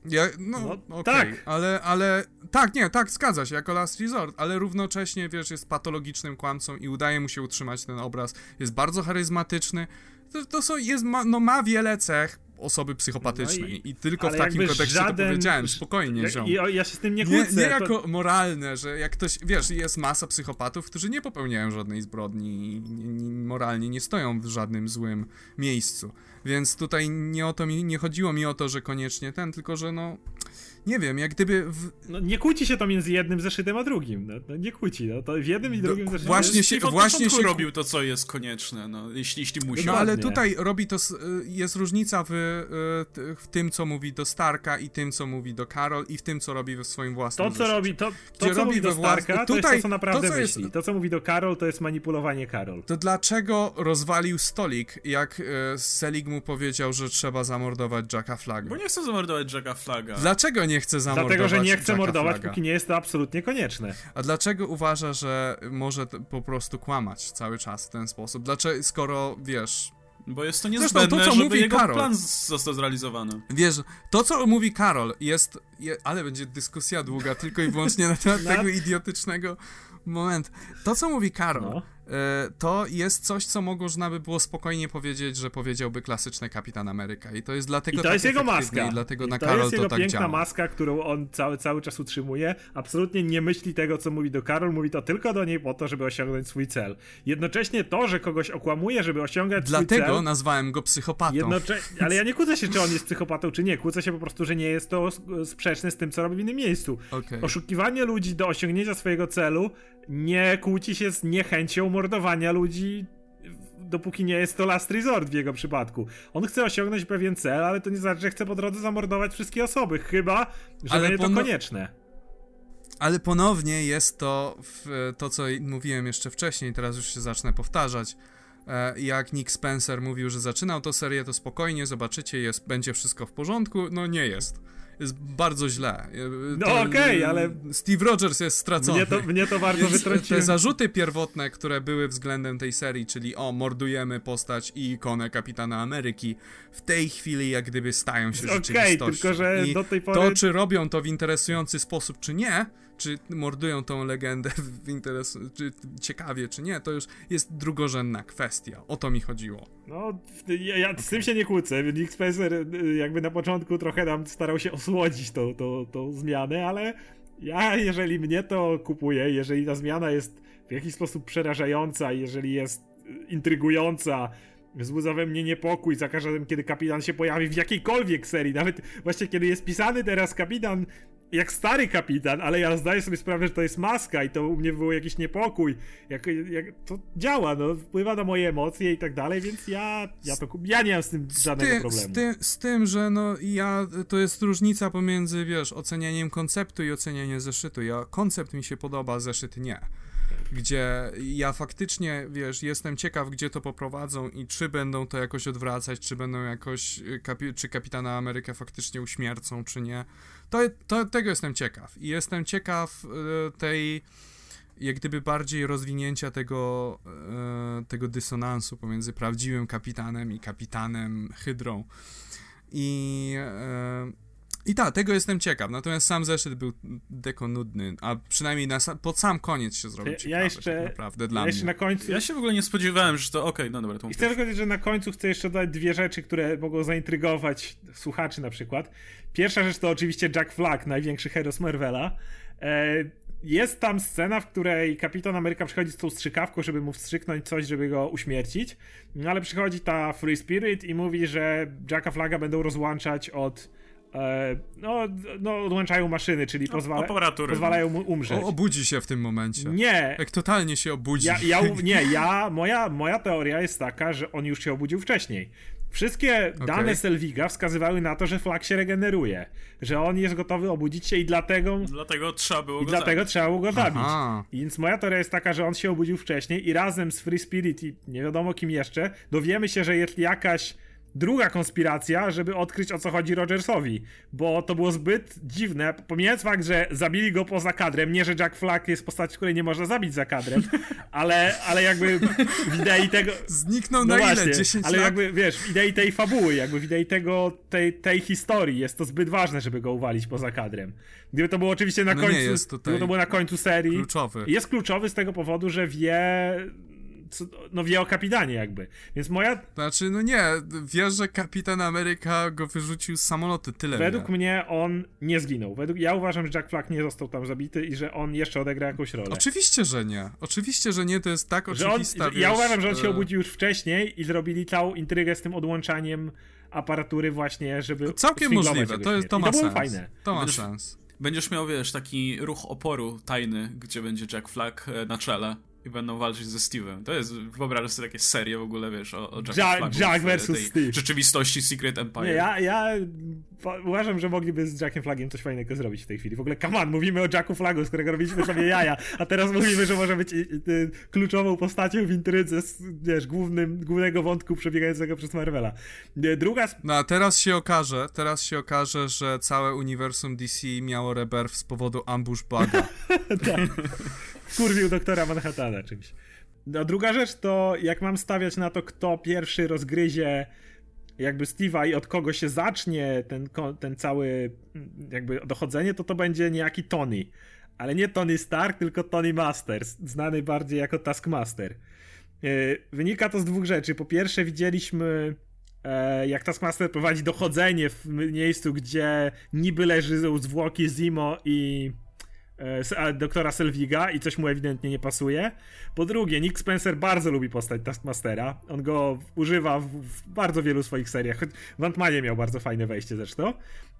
S3: Ja, no,
S2: No,
S3: okej,
S2: tak.
S3: ale, ale, tak, nie, tak, zgadza się, jako last resort, ale równocześnie, wiesz, jest patologicznym kłamcą i udaje mu się utrzymać ten obraz, jest bardzo charyzmatyczny, to, to są, jest, ma, no ma wiele cech osoby psychopatycznej
S2: No i-
S3: i, tylko w takim kontekście
S2: żaden-
S3: to powiedziałem, spokojnie,
S2: Ja,
S3: ziom.
S2: i, ja się z tym nie
S3: Nie,
S2: kłócę.
S3: nie
S2: to-
S3: jako moralne, że jak ktoś, wiesz, jest masa psychopatów, którzy nie popełniają żadnej zbrodni i nie, nie, moralnie nie stoją w żadnym złym miejscu. Więc tutaj nie o to mi, nie chodziło mi o to, że koniecznie ten, tylko że no, nie wiem, jak gdyby w,
S2: No, nie kłóci się to między jednym zeszytem a drugim. No, no nie kłóci. No, to w jednym i
S3: Do-
S2: drugim zeszycie.
S3: właśnie
S1: Steve
S3: się- właśnie się-
S1: robił to, co jest konieczne, no, jeśli, jeśli musi.
S3: No ale tutaj robi to, y, jest różnica w, y, w tym, co mówi do Starka i tym, co mówi do Carol i w tym, co robi w swoim własnym
S2: To, co
S3: zeszycie.
S2: robi, to,
S3: Gdzie
S2: to co
S3: robi
S2: mówi do Starka, to jest
S3: tutaj-
S2: to, co naprawdę
S3: to, co jest-
S2: myśli. To, co mówi do Karol, to jest manipulowanie Karol.
S3: To dlaczego rozwalił stolik, jak y, Selig mu powiedział, że trzeba zamordować Jacka Flagga?
S1: Bo nie chcę zamordować Jacka Flaga.
S3: Dlaczego nie chce zamordować
S2: Dlatego, że nie chce
S3: Jacka
S2: mordować,
S3: Flagga?
S2: póki nie jest to absolutnie konieczne.
S3: A dlaczego uważa, że może po prostu kłamać cały czas w ten sposób? Dlaczego, skoro, wiesz...
S1: Bo jest to
S3: Zresztą
S1: niezbędne,
S3: to, co
S1: żeby
S3: mówi
S1: jego
S3: Karol.
S1: plan został zrealizowany.
S3: Wiesz, to co mówi Karol jest, je, ale będzie dyskusja długa tylko i wyłącznie na temat
S2: Na-
S3: tego idiotycznego momentu. To co mówi Karol,
S2: No.
S3: E, to jest coś, co można by było spokojnie powiedzieć, że powiedziałby klasyczny Kapitan Ameryka i to jest dlatego
S2: I to
S3: tak
S2: jest jego maska.
S3: I dlatego
S2: I
S3: na
S2: to
S3: Karol
S2: jest jego
S3: to tak
S2: piękna
S3: działa.
S2: maska, którą on cały, cały czas utrzymuje. Absolutnie nie myśli tego, co mówi do Karol. Mówi to tylko do niej po to, żeby osiągnąć swój cel. Jednocześnie to, że kogoś okłamuje, żeby osiągać swój
S3: Dlatego
S2: cel...
S3: nazwałem go psychopatą.
S2: Jednocze... Ale ja nie kłócę się, czy on jest psychopatą, czy nie. Kłócę się po prostu, że nie jest to sprzeczne z tym, co robi w innym miejscu.
S3: Okej.
S2: Oszukiwanie ludzi do osiągnięcia swojego celu nie kłóci się z niechęcią mordowania ludzi, dopóki nie jest to last resort w jego przypadku. On chce osiągnąć pewien cel, ale to nie znaczy, że chce po drodze zamordować wszystkie osoby, chyba, że
S3: Ale
S2: będzie to konieczne.
S3: Ale ponownie jest to to, co mówiłem jeszcze wcześniej, teraz już się zacznę powtarzać. E, Jak Nick Spencer mówił, że zaczynał to serię, to spokojnie, zobaczycie, jest, będzie wszystko w porządku. No nie jest. Jest bardzo źle.
S2: No okej, ale-
S3: Steve Rogers jest stracony.
S2: Mnie to, mnie to
S3: te zarzuty pierwotne, które były względem tej serii, czyli o, mordujemy postać i ikonę Kapitana Ameryki, w tej chwili jak gdyby stają się
S2: Okej,
S3: rzeczywistością.
S2: tylko że
S3: I
S2: do tej pory...
S3: to, czy robią to w interesujący sposób, czy nie, czy mordują tą legendę w interes... czy ciekawie, czy nie, to już jest drugorzędna kwestia. O to mi chodziło.
S2: No, ja, ja z tym się nie kłócę. Nick Spencer y, jakby na początku trochę nam starał się osłodzić tą, tą, tą zmianę, ale ja, jeżeli mnie to kupuje, jeżeli ta zmiana jest w jakiś sposób przerażająca, jeżeli jest intrygująca, wzbudza we mnie niepokój za każdym kiedy kapitan się pojawi w jakiejkolwiek serii, nawet właśnie kiedy jest pisany teraz kapitan jak stary kapitan, ale ja zdaję sobie sprawę, że to jest maska i to u mnie wywołuje jakiś niepokój. Jak, jak to działa, no, wpływa na moje emocje i tak dalej, więc ja, ja to ja nie mam z tym żadnego
S3: ty,
S2: problemu.
S3: Z, ty, z tym, że no ja, to jest różnica pomiędzy, wiesz, ocenianiem konceptu i ocenianiem zeszytu. Ja, koncept mi się podoba, zeszyt nie. Gdzie ja faktycznie, wiesz, jestem ciekaw, gdzie to poprowadzą i czy będą to jakoś odwracać, czy będą jakoś, kapi, czy Kapitana Amerykę faktycznie uśmiercą, czy nie. To, to tego jestem ciekaw. I jestem ciekaw y, tej jak gdyby bardziej rozwinięcia tego, e, tego dysonansu pomiędzy prawdziwym kapitanem i kapitanem Hydrą. I, e, i tak, tego jestem ciekaw. Natomiast sam zeszyt był deko nudny, a przynajmniej na, sam- pod sam koniec się zrobił
S2: Ja- ja
S3: ciekawy,
S2: jeszcze-
S3: tak naprawdę dla
S2: ja jeszcze
S3: mnie.
S2: na końcu...
S1: Ja się w ogóle nie spodziewałem, że to okej, no dobra, to
S2: I chcę tylko powiedzieć, że na końcu chcę jeszcze dodać dwie rzeczy, które mogą zaintrygować słuchaczy na przykład. Pierwsza rzecz to oczywiście Jack Flag, największy hero z Marvela. E, jest tam scena, w której Kapitan Ameryka przychodzi z tą strzykawką, żeby mu wstrzyknąć coś, żeby go uśmiercić. No ale przychodzi ta Free Spirit i mówi, że Jacka Flaga będą rozłączać od no, no, odłączają maszyny, czyli pozwala, pozwalają mu umrzeć.
S3: O, obudzi się w tym momencie.
S2: Nie,
S3: Jak totalnie się obudzi.
S2: ja, ja, nie, ja, moja, moja teoria jest taka, że on już się obudził wcześniej. Wszystkie dane Selwiga wskazywały na to, że flag się regeneruje, że on jest gotowy obudzić się i dlatego,
S1: Dlatego trzeba było
S2: i
S1: go
S2: dlatego
S1: zabić.
S2: trzeba było go zabić.
S3: Aha.
S2: Więc moja teoria jest taka, że on się obudził wcześniej i razem z Free Spirit i nie wiadomo kim jeszcze dowiemy się, że jest jakaś druga konspiracja, żeby odkryć o co chodzi Rogersowi, bo to było zbyt dziwne, pomijając fakt, że zabili go poza kadrem, nie, że Jack Flag jest postacią, której nie można zabić za kadrem, ale, ale jakby w idei tego...
S3: Zniknął
S2: No
S3: na
S2: właśnie,
S3: ile? 10
S2: ale
S3: lat?
S2: jakby, wiesz, w idei tej fabuły, jakby w idei tego, tej, tej historii jest to zbyt ważne, żeby go uwalić poza kadrem. Gdyby to było oczywiście na
S3: No nie
S2: końcu,
S3: jest tutaj
S2: gdyby to było na końcu serii,
S3: Kluczowy.
S2: jest kluczowy z tego powodu, że wie. Co- No wie o kapitanie jakby. Więc moja.
S3: Znaczy, no nie, wiesz, że kapitan Ameryka go wyrzucił z samolotu, tyle
S2: Według
S3: wie.
S2: mnie on nie zginął. Według, ja uważam, że Jack Flag nie został tam zabity i że on jeszcze odegra jakąś rolę.
S3: Oczywiście, że nie. Oczywiście, że nie, to jest tak
S2: że on,
S3: oczywista,
S2: że
S3: wiesz,
S2: ja uważam, że on się
S3: e,
S2: obudził już wcześniej i zrobili całą intrygę z tym odłączaniem aparatury właśnie, żeby
S3: Całkiem
S2: sfinglować
S3: możliwe, to, jest, to
S2: I
S3: ma
S2: to
S3: sens.
S2: fajne.
S3: To ma
S1: Będziesz-
S3: sens.
S1: Będziesz miał, wiesz, taki ruch oporu tajny, gdzie będzie Jack Flag e, na czele i będą walczyć ze Steve'em. To jest, wyobrażasz sobie takie serie w ogóle, wiesz, o, o Jack,
S2: Jack-
S1: Flagu
S2: Jack
S1: w, e,
S2: versus
S1: tej
S2: Steve.
S1: rzeczywistości Secret Empire.
S2: Nie, ja, ja uważam, że mogliby z Jackiem Flagiem coś fajnego zrobić w tej chwili. W ogóle, come on, mówimy o Jacku Flagu, z którego robiliśmy sobie jaja, a teraz mówimy, że może być y, y, kluczową postacią w intrydze, z, wiesz, głównym, głównego wątku przebiegającego przez Marvela. Druga
S3: No a teraz się okaże, teraz się okaże, że całe uniwersum DC miało rebirth z powodu ambush buga.
S2: kurwił doktora Manhattana czymś. No, druga rzecz to, jak mam stawiać na to, kto pierwszy rozgryzie jakby Steve'a i od kogo się zacznie ten, ten cały jakby dochodzenie, to to będzie niejaki Tony. Ale nie Tony Stark, tylko Tony Masters, znany bardziej jako Taskmaster. Yy, Wynika to z dwóch rzeczy. Po pierwsze widzieliśmy e, jak Taskmaster prowadzi dochodzenie w miejscu, gdzie niby leży zwłoki Zimo i e, doktora Selviga i coś mu ewidentnie nie pasuje. Po drugie, Nick Spencer bardzo lubi postać Taskmastera. On go używa w, w bardzo wielu swoich seriach. choć miał bardzo fajne wejście zresztą.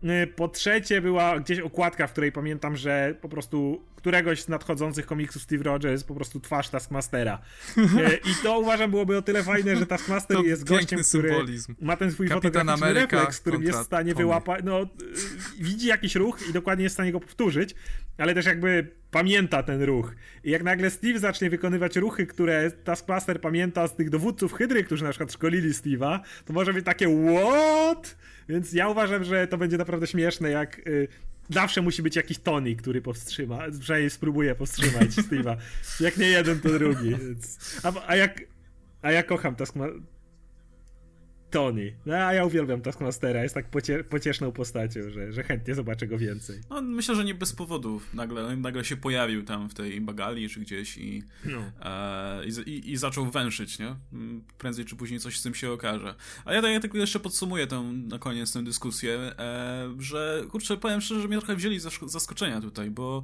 S2: E, Po trzecie, była gdzieś okładka, w której pamiętam, że po prostu któregoś z nadchodzących komiksów Steve Rogers po prostu twarz Taskmastera. E, I to uważam byłoby o tyle fajne, że Taskmaster
S3: To
S2: jest gościem, który
S3: symbolizm.
S2: ma ten swój
S3: Kapitan
S2: fotograficzny
S3: Ameryka
S2: refleks, którym jest w stanie wyłapać, no y, widzi jakiś ruch i dokładnie jest w stanie go powtórzyć, ale też jakby pamięta ten ruch. I jak nagle Steve zacznie wykonywać ruchy, które Taskmaster pamięta z tych dowódców Hydry, którzy na przykład szkolili Steve'a, to może być takie what? Więc ja uważam, że to będzie naprawdę śmieszne, jak y, zawsze musi być jakiś Tony, który powstrzyma, przynajmniej spróbuje powstrzymać Steve'a. Jak nie jeden, to drugi. Więc... A, a jak... A ja kocham Taskmaster. Tony. No, a ja uwielbiam Taskmastera, jest tak pocie pocieszną postacią, że, że chętnie zobaczę go więcej.
S1: No, myślę, że nie bez powodu nagle, nagle się pojawił tam w tej bagali czy gdzieś i,
S2: No.
S1: e, i, i, zaczął węszyć, nie? Mm, Prędzej czy później coś z tym się okaże. A ja, tak- ja tylko jeszcze podsumuję tę, na koniec tę dyskusję, e, że kurczę, powiem szczerze, że mnie trochę wzięli z zask- zaskoczenia tutaj, bo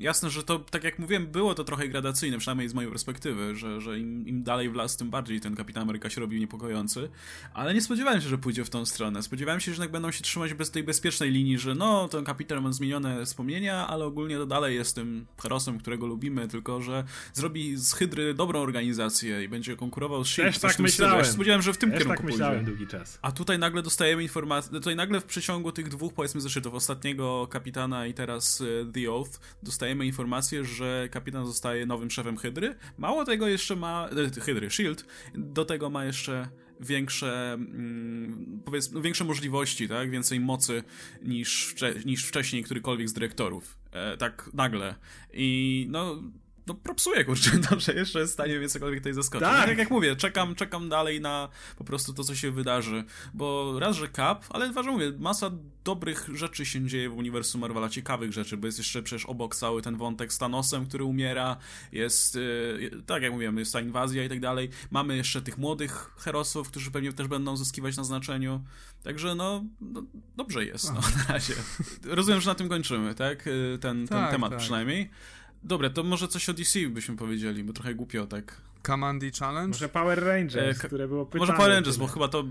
S1: jasne, że to, tak jak mówiłem, było to trochę gradacyjne, przynajmniej z mojej perspektywy, że, że im, im dalej w las, tym bardziej ten Kapitan Ameryka się robił niepokojący, ale nie spodziewałem się, że pójdzie w tą stronę. Spodziewałem się, że jednak będą się trzymać bez tej bezpiecznej linii, że no, ten kapitan ma zmienione wspomnienia, ale ogólnie to dalej jest tym herosem, którego lubimy, tylko że zrobi z Hydry dobrą organizację i będzie konkurował z S.H.I.E.L.D.
S2: Też tak myślałem.
S1: Się spodziewałem, że w tym
S2: Też
S1: kierunku
S2: tak
S1: pójdzie.
S2: myślałem długi czas.
S1: A tutaj nagle dostajemy informację, tutaj nagle w przeciągu tych dwóch, powiedzmy, zeszytów, ostatniego kapitana i teraz e, The Oath, dostajemy informację, że kapitan zostaje nowym szefem Hydry. Mało tego jeszcze ma, e, Hydry, S.H.I.E.L.D., do tego ma jeszcze większe, mm, powiedzmy, większe możliwości, tak, więcej mocy niż, wcze- niż wcześniej którykolwiek z dyrektorów. E, tak nagle. I no, no propsuję, kurczę, to, że jeszcze jest w stanie mnie cokolwiek tutaj zaskoczyć.
S2: Tak.
S1: Tak. jak mówię, czekam, czekam dalej na po prostu to, co się wydarzy, bo raz, że Cap, ale dwa, że mówię, masa dobrych rzeczy się dzieje w uniwersum Marvela, ciekawych rzeczy, bo jest jeszcze przecież obok cały ten wątek z Thanosem, który umiera, jest, yy, tak jak mówiłem, jest ta inwazja i tak dalej, mamy jeszcze tych młodych herosów, którzy pewnie też będą zyskiwać na znaczeniu, także no, no dobrze jest, no, na razie. Rozumiem, że na tym kończymy, tak? Yy, Ten, ten
S3: Tak,
S1: temat
S3: tak.
S1: przynajmniej. Dobra, to może coś o DC byśmy powiedzieli, bo trochę głupio tak
S3: Commandy Challenge?
S2: Może Power Rangers,
S1: E,
S2: które było pytane.
S1: Może Power Rangers, bo chyba to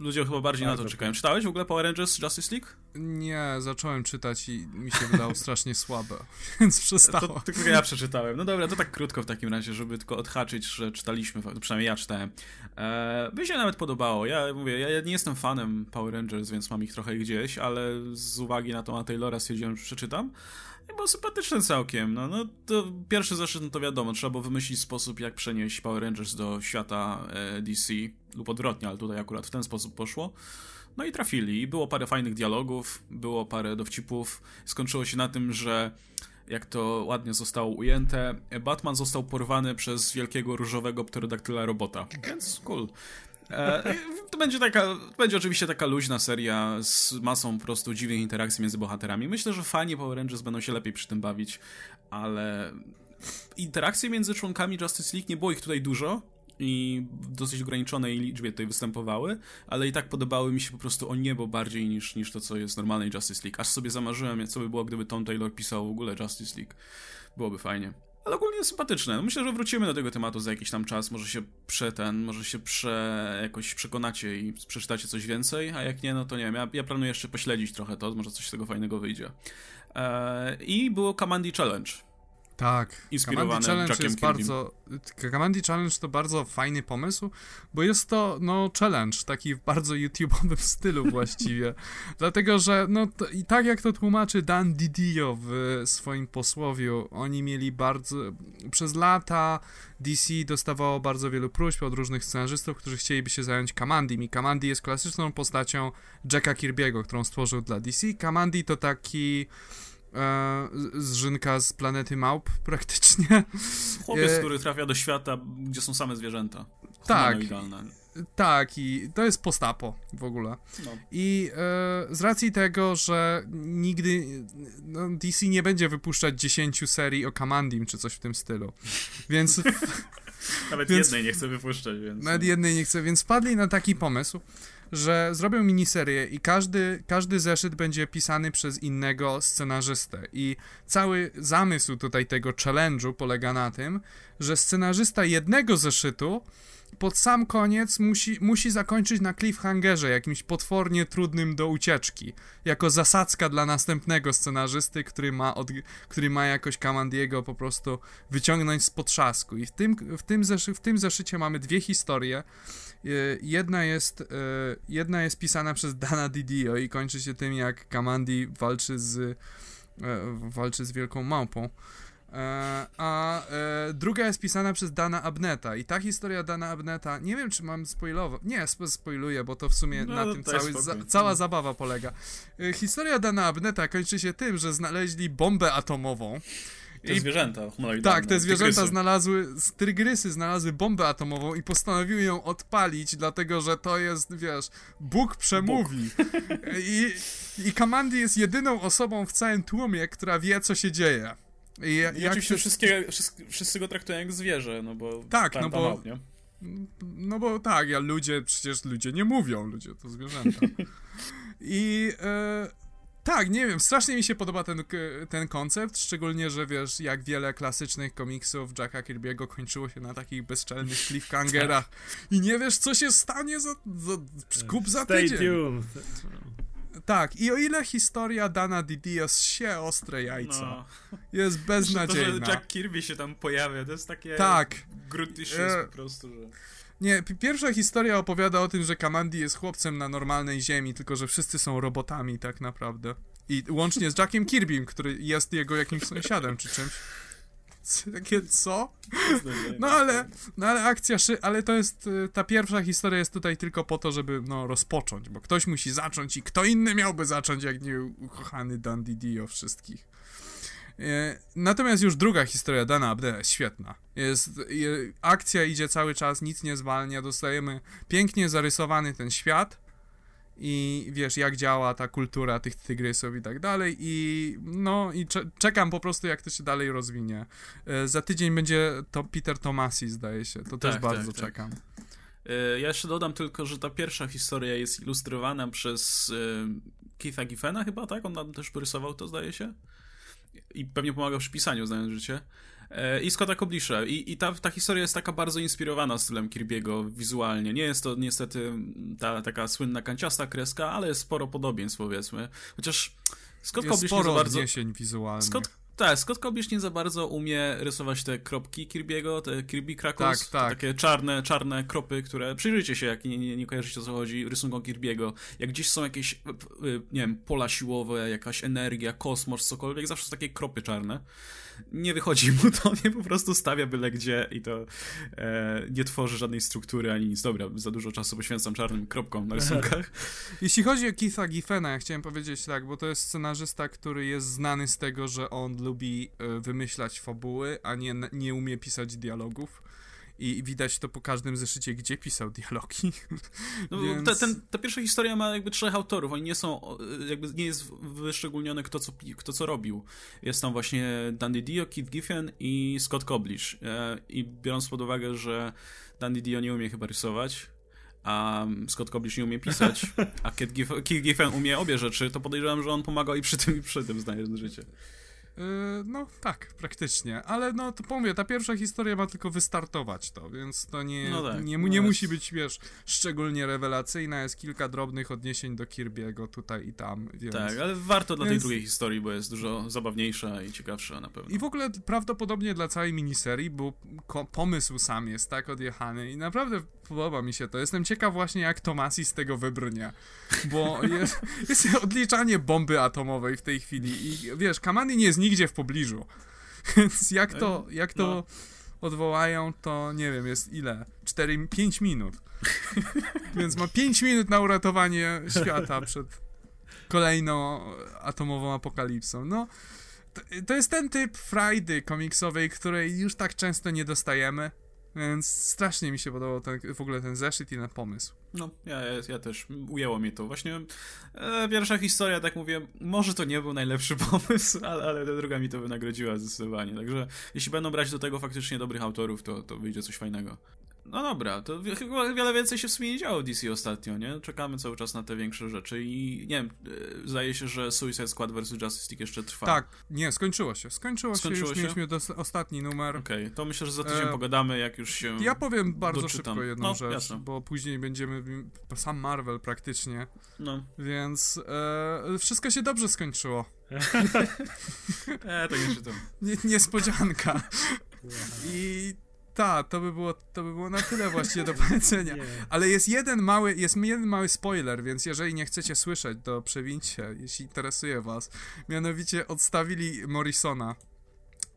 S1: ludzie chyba bardziej Bardzo na to czekają. Czytałeś w ogóle Power Rangers Justice League?
S3: Nie, zacząłem czytać i mi się wydało strasznie słabe, więc przestało. To,
S1: tylko ja przeczytałem. No dobra, to tak krótko w takim razie, żeby tylko odhaczyć, że czytaliśmy, przynajmniej ja czytałem. E, mi się nawet podobało. Ja mówię, ja nie jestem fanem Power Rangers, więc mam ich trochę gdzieś, ale z uwagi na to, na Taylora stwierdziłem, że przeczytam. I był sympatyczny całkiem. No, no to pierwszy zeszyt, no to wiadomo, trzeba było wymyślić sposób, jak przenieść Power Rangers do świata e, DC, lub odwrotnie, ale tutaj akurat w ten sposób poszło. No i trafili. Było parę fajnych dialogów, było parę dowcipów. Skończyło się na tym, że jak to ładnie zostało ujęte, Batman został porwany przez wielkiego różowego pterodaktyla robota. Więc cool. E, to będzie taka, będzie oczywiście taka luźna seria z masą po prostu dziwnych interakcji między bohaterami. Myślę, że fani Power Rangers będą się lepiej przy tym bawić, ale interakcje między członkami Justice League nie było ich tutaj dużo i w dosyć ograniczonej liczbie tutaj występowały, ale i tak podobały mi się po prostu o niebo bardziej niż, niż to, co jest normalnej Justice League. Aż sobie zamarzyłem, co by było, gdyby Tom Taylor pisał w ogóle Justice League. Byłoby fajnie ale ogólnie sympatyczne. No myślę, że wrócimy do tego tematu za jakiś tam czas. Może się prze ten, może się prze, jakoś przekonacie i przeczytacie coś więcej, a jak nie, no to nie wiem. Ja, ja planuję jeszcze pośledzić trochę to, może coś z tego fajnego wyjdzie. Eee, I było Commandy Challenge.
S3: Tak, Inspirowane Challenge Jackiem jest bardzo. Kamandi Challenge to bardzo fajny pomysł, bo jest to no challenge, taki w bardzo YouTube'owym stylu właściwie. Dlatego, że no to, i tak jak to tłumaczy Dan Didio w swoim posłowiu, oni mieli bardzo przez lata DC dostawało bardzo wielu próśb od różnych scenarzystów, którzy chcieliby się zająć Kamandi. I Kamandi jest klasyczną postacią Jacka Kirby'ego, którą stworzył dla DC. Kamandi to taki e, zrzynka z planety małp praktycznie.
S1: Chłopiec, e, który trafia do świata, gdzie są same zwierzęta.
S3: Tak. Tak, i to jest postapo w ogóle. No. I e, z racji tego, że nigdy no, DC nie będzie wypuszczać 10 serii o Kamandim czy coś w tym stylu. Więc.
S1: Nawet więc, jednej nie chce wypuszczać, więc.
S3: Nawet no. jednej nie chce, więc padli na taki pomysł, że zrobią miniserię i każdy, każdy zeszyt będzie pisany przez innego scenarzystę. I cały zamysł tutaj tego challenge'u polega na tym, że scenarzysta jednego zeszytu pod sam koniec musi, musi zakończyć na cliffhangerze, jakimś potwornie trudnym do ucieczki. Jako zasadzka dla następnego scenarzysty, który ma, od, który ma jakoś Kamandiego po prostu wyciągnąć z potrzasku. I w tym, w, tym zeszy, w tym zeszycie mamy dwie historie. Y, jedna jest, y, jedna jest pisana przez Dana Didio i kończy się tym, jak Kamandi walczy z, y, walczy z wielką małpą. E, a e, druga jest pisana przez Dana Abneta i ta historia Dana Abneta, nie wiem czy mam spoilować, nie, spoiluję, bo to w sumie no, na tym cały, za, cała zabawa polega. E, historia Dana Abneta kończy się tym, że znaleźli bombę atomową.
S1: Te I, zwierzęta
S3: Tak, te zwierzęta tygrysy. znalazły, tygrysy znalazły bombę atomową i postanowiły ją odpalić, dlatego że to jest, wiesz, Bóg przemówi. Bóg. I, I Kamandi jest jedyną osobą w całym tłumie, która wie, co się dzieje.
S1: I, I oczywiście się... wszystkie, wszyscy, wszyscy go traktują jak zwierzę, no bo...
S3: Tak, no bo... nie? No bo tak, ja ludzie, przecież ludzie nie mówią, ludzie to zwierzęta. I e, tak, nie wiem, strasznie mi się podoba ten, ten koncept, szczególnie, że wiesz, jak wiele klasycznych komiksów Jacka Kirby'ego kończyło się na takich bezczelnych cliffhangerach i nie wiesz, co się stanie za, za skup za tydzień. Stay tuned. Tak, i o ile historia Dana Didios się ostre jajca, no. jest beznadziejna.
S1: To, że Jack Kirby się tam pojawia, to jest takie tak. gruticious e... po prostu, że...
S3: Nie, pierwsza historia opowiada o tym, że Kamandi jest chłopcem na normalnej ziemi, tylko że wszyscy są robotami tak naprawdę. I łącznie z Jackiem Kirbym, który jest jego jakimś sąsiadem czy czymś. Takie co? No ale, no ale akcja, ale to jest, y, ta pierwsza historia jest tutaj tylko po to, żeby no rozpocząć, bo ktoś musi zacząć i kto inny miałby zacząć, jak nie ukochany Dan Didio wszystkich. E, natomiast już druga historia Dana Abde jest świetna. Jest, akcja idzie cały czas, nic nie zwalnia, dostajemy pięknie zarysowany ten świat, i wiesz, jak działa ta kultura tych tygrysów i tak dalej i no i czekam po prostu, jak to się dalej rozwinie. E, za tydzień będzie to Peter Tomasi, zdaje się, to tak, też bardzo tak, tak. czekam.
S1: E, ja jeszcze dodam tylko, że ta pierwsza historia jest ilustrowana przez e, Keitha Giffena chyba, tak? On tam też porysował to, zdaje się. I pewnie pomagał przy pisaniu, znając życie. E, I Scotta Koblisza. I, i ta, ta historia jest taka bardzo inspirowana stylem Kirby'ego wizualnie. Nie jest to niestety ta taka słynna kanciasta kreska, ale jest sporo podobieństw powiedzmy. Chociaż Scott
S3: jest
S1: Koblish nie za bardzo...
S3: wizualnych.
S1: Scott, tak, Scott Koblish nie za bardzo umie rysować te kropki Kirby'ego, te Kirby Crackles,
S3: Tak, tak.
S1: takie czarne, czarne kropy, które przyjrzyjcie się, jak nie, nie, nie kojarzycie o co chodzi, rysunkom Kirby'ego. Jak gdzieś są jakieś, nie wiem, pola siłowe, jakaś energia, kosmos, cokolwiek, zawsze są takie kropy czarne. Nie wychodzi mu to, nie po prostu stawia byle gdzie i to e, nie tworzy żadnej struktury ani nic. Dobra, za dużo czasu poświęcam czarnym kropkom na rysunkach.
S3: Jeśli chodzi o Keitha Giffena, ja chciałem powiedzieć tak, bo to jest scenarzysta, który jest znany z tego, że on lubi e, wymyślać fabuły, a nie, nie umie pisać dialogów. I widać to po każdym zeszycie, gdzie pisał dialogi.
S1: No,
S3: Więc-
S1: ta, ten, ta pierwsza historia ma jakby trzech autorów. Oni nie są, jakby nie jest wyszczególnione kto co, kto co robił. Jest tam właśnie Dandy Dio, Keith Giffen i Scott Koblish. E, I biorąc pod uwagę, że Dandy Dio nie umie chyba rysować, a Scott Koblish nie umie pisać, a Keith Giffen umie obie rzeczy, to podejrzewam, że on pomagał i przy tym, i przy tym, znając życie.
S3: Yy, No tak, praktycznie. Ale no to powiem, ta pierwsza historia ma tylko wystartować to, więc to nie,
S1: No tak,
S3: nie,
S1: no
S3: nie
S1: jest-
S3: musi być, wiesz, szczególnie rewelacyjna. Jest kilka drobnych odniesień do Kirby'ego tutaj i tam, więc...
S1: Tak, ale warto dla tej
S3: Więc-
S1: drugiej historii, bo jest dużo zabawniejsza i ciekawsza na pewno.
S3: I w ogóle prawdopodobnie dla całej miniserii, bo pomysł sam jest tak odjechany i naprawdę podoba mi się to. Jestem ciekaw właśnie jak Tomasi z tego wybrnie, bo jest, jest odliczanie bomby atomowej w tej chwili i wiesz, Kamany nie jest nigdzie w pobliżu, więc jak to, jak to
S1: No.
S3: odwołają, to nie wiem, jest ile? 4, 5 minut. Więc ma 5 minut na uratowanie świata przed kolejną atomową apokalipsą. No, to, to jest ten typ frajdy komiksowej, której już tak często nie dostajemy. Więc strasznie mi się podobał ten, w ogóle ten zeszyt i ten pomysł.
S1: No, ja, ja, też. Ujęło mnie to. Właśnie e, pierwsza historia, tak mówię, może to nie był najlepszy pomysł, ale, ale ta druga mi to wynagrodziła zdecydowanie. Także jeśli będą brać do tego faktycznie dobrych autorów, to, to wyjdzie coś fajnego. No dobra, to chyba wiele więcej się w sumie nie działo w DC ostatnio, nie? Czekamy cały czas na te większe rzeczy i nie wiem, e, zdaje się, że Suicide Squad vs. Justice League jeszcze trwa.
S3: Tak, nie, skończyło się. Skończyło,
S1: Skończyło
S3: się, już
S1: się?
S3: mieliśmy dos- ostatni numer.
S1: Okej, to myślę, że za tydzień
S3: E,
S1: pogadamy, jak już się...
S3: Ja powiem bardzo
S1: doczytam.
S3: szybko jedną
S1: No,
S3: rzecz,
S1: jasne.
S3: bo później będziemy sam Marvel praktycznie,
S1: No,
S3: więc e, wszystko się dobrze skończyło.
S1: e, to nie czytam.
S3: Nie, niespodzianka. I ta, to by było to by było na tyle właściwie do powiedzenia.
S2: Nie.
S3: Ale jest jeden mały, jest jeden mały spoiler, więc jeżeli nie chcecie słyszeć, to przewincie, jeśli interesuje was. Mianowicie odstawili Morrisona.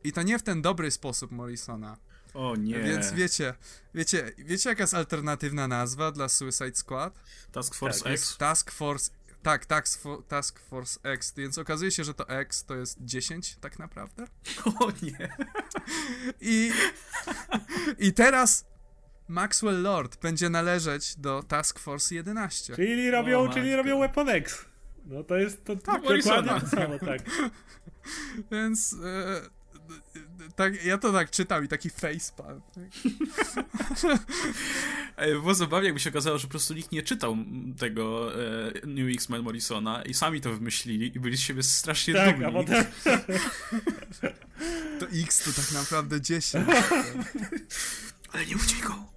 S3: I to nie w ten dobry sposób Morrisona.
S1: O nie.
S3: Więc wiecie, wiecie, wiecie jaka jest alternatywna nazwa dla Suicide Squad?
S1: Task Force
S2: Tak,
S1: X?
S3: Task Force, tak, Task, Task Force X, więc okazuje się, że to X to jest 10 tak naprawdę.
S1: O nie.
S3: I, I teraz Maxwell Lord będzie należeć do Task Force 11.
S2: Czyli robią,
S1: O,
S2: czyli robią Weapon X. No to jest to
S3: Tak,
S2: dokładnie to samo, tak.
S3: Więc e, tak, ja to tak czytam i taki facepalm.
S1: Ej, Było zabawnie, jakby się okazało, że po prostu nikt nie czytał tego e, New X-Men Morrisona i sami to wymyślili i byli z siebie strasznie
S2: Tak,
S1: dumni.
S2: a potem
S3: To X to tak naprawdę 10.
S1: Ale nie go.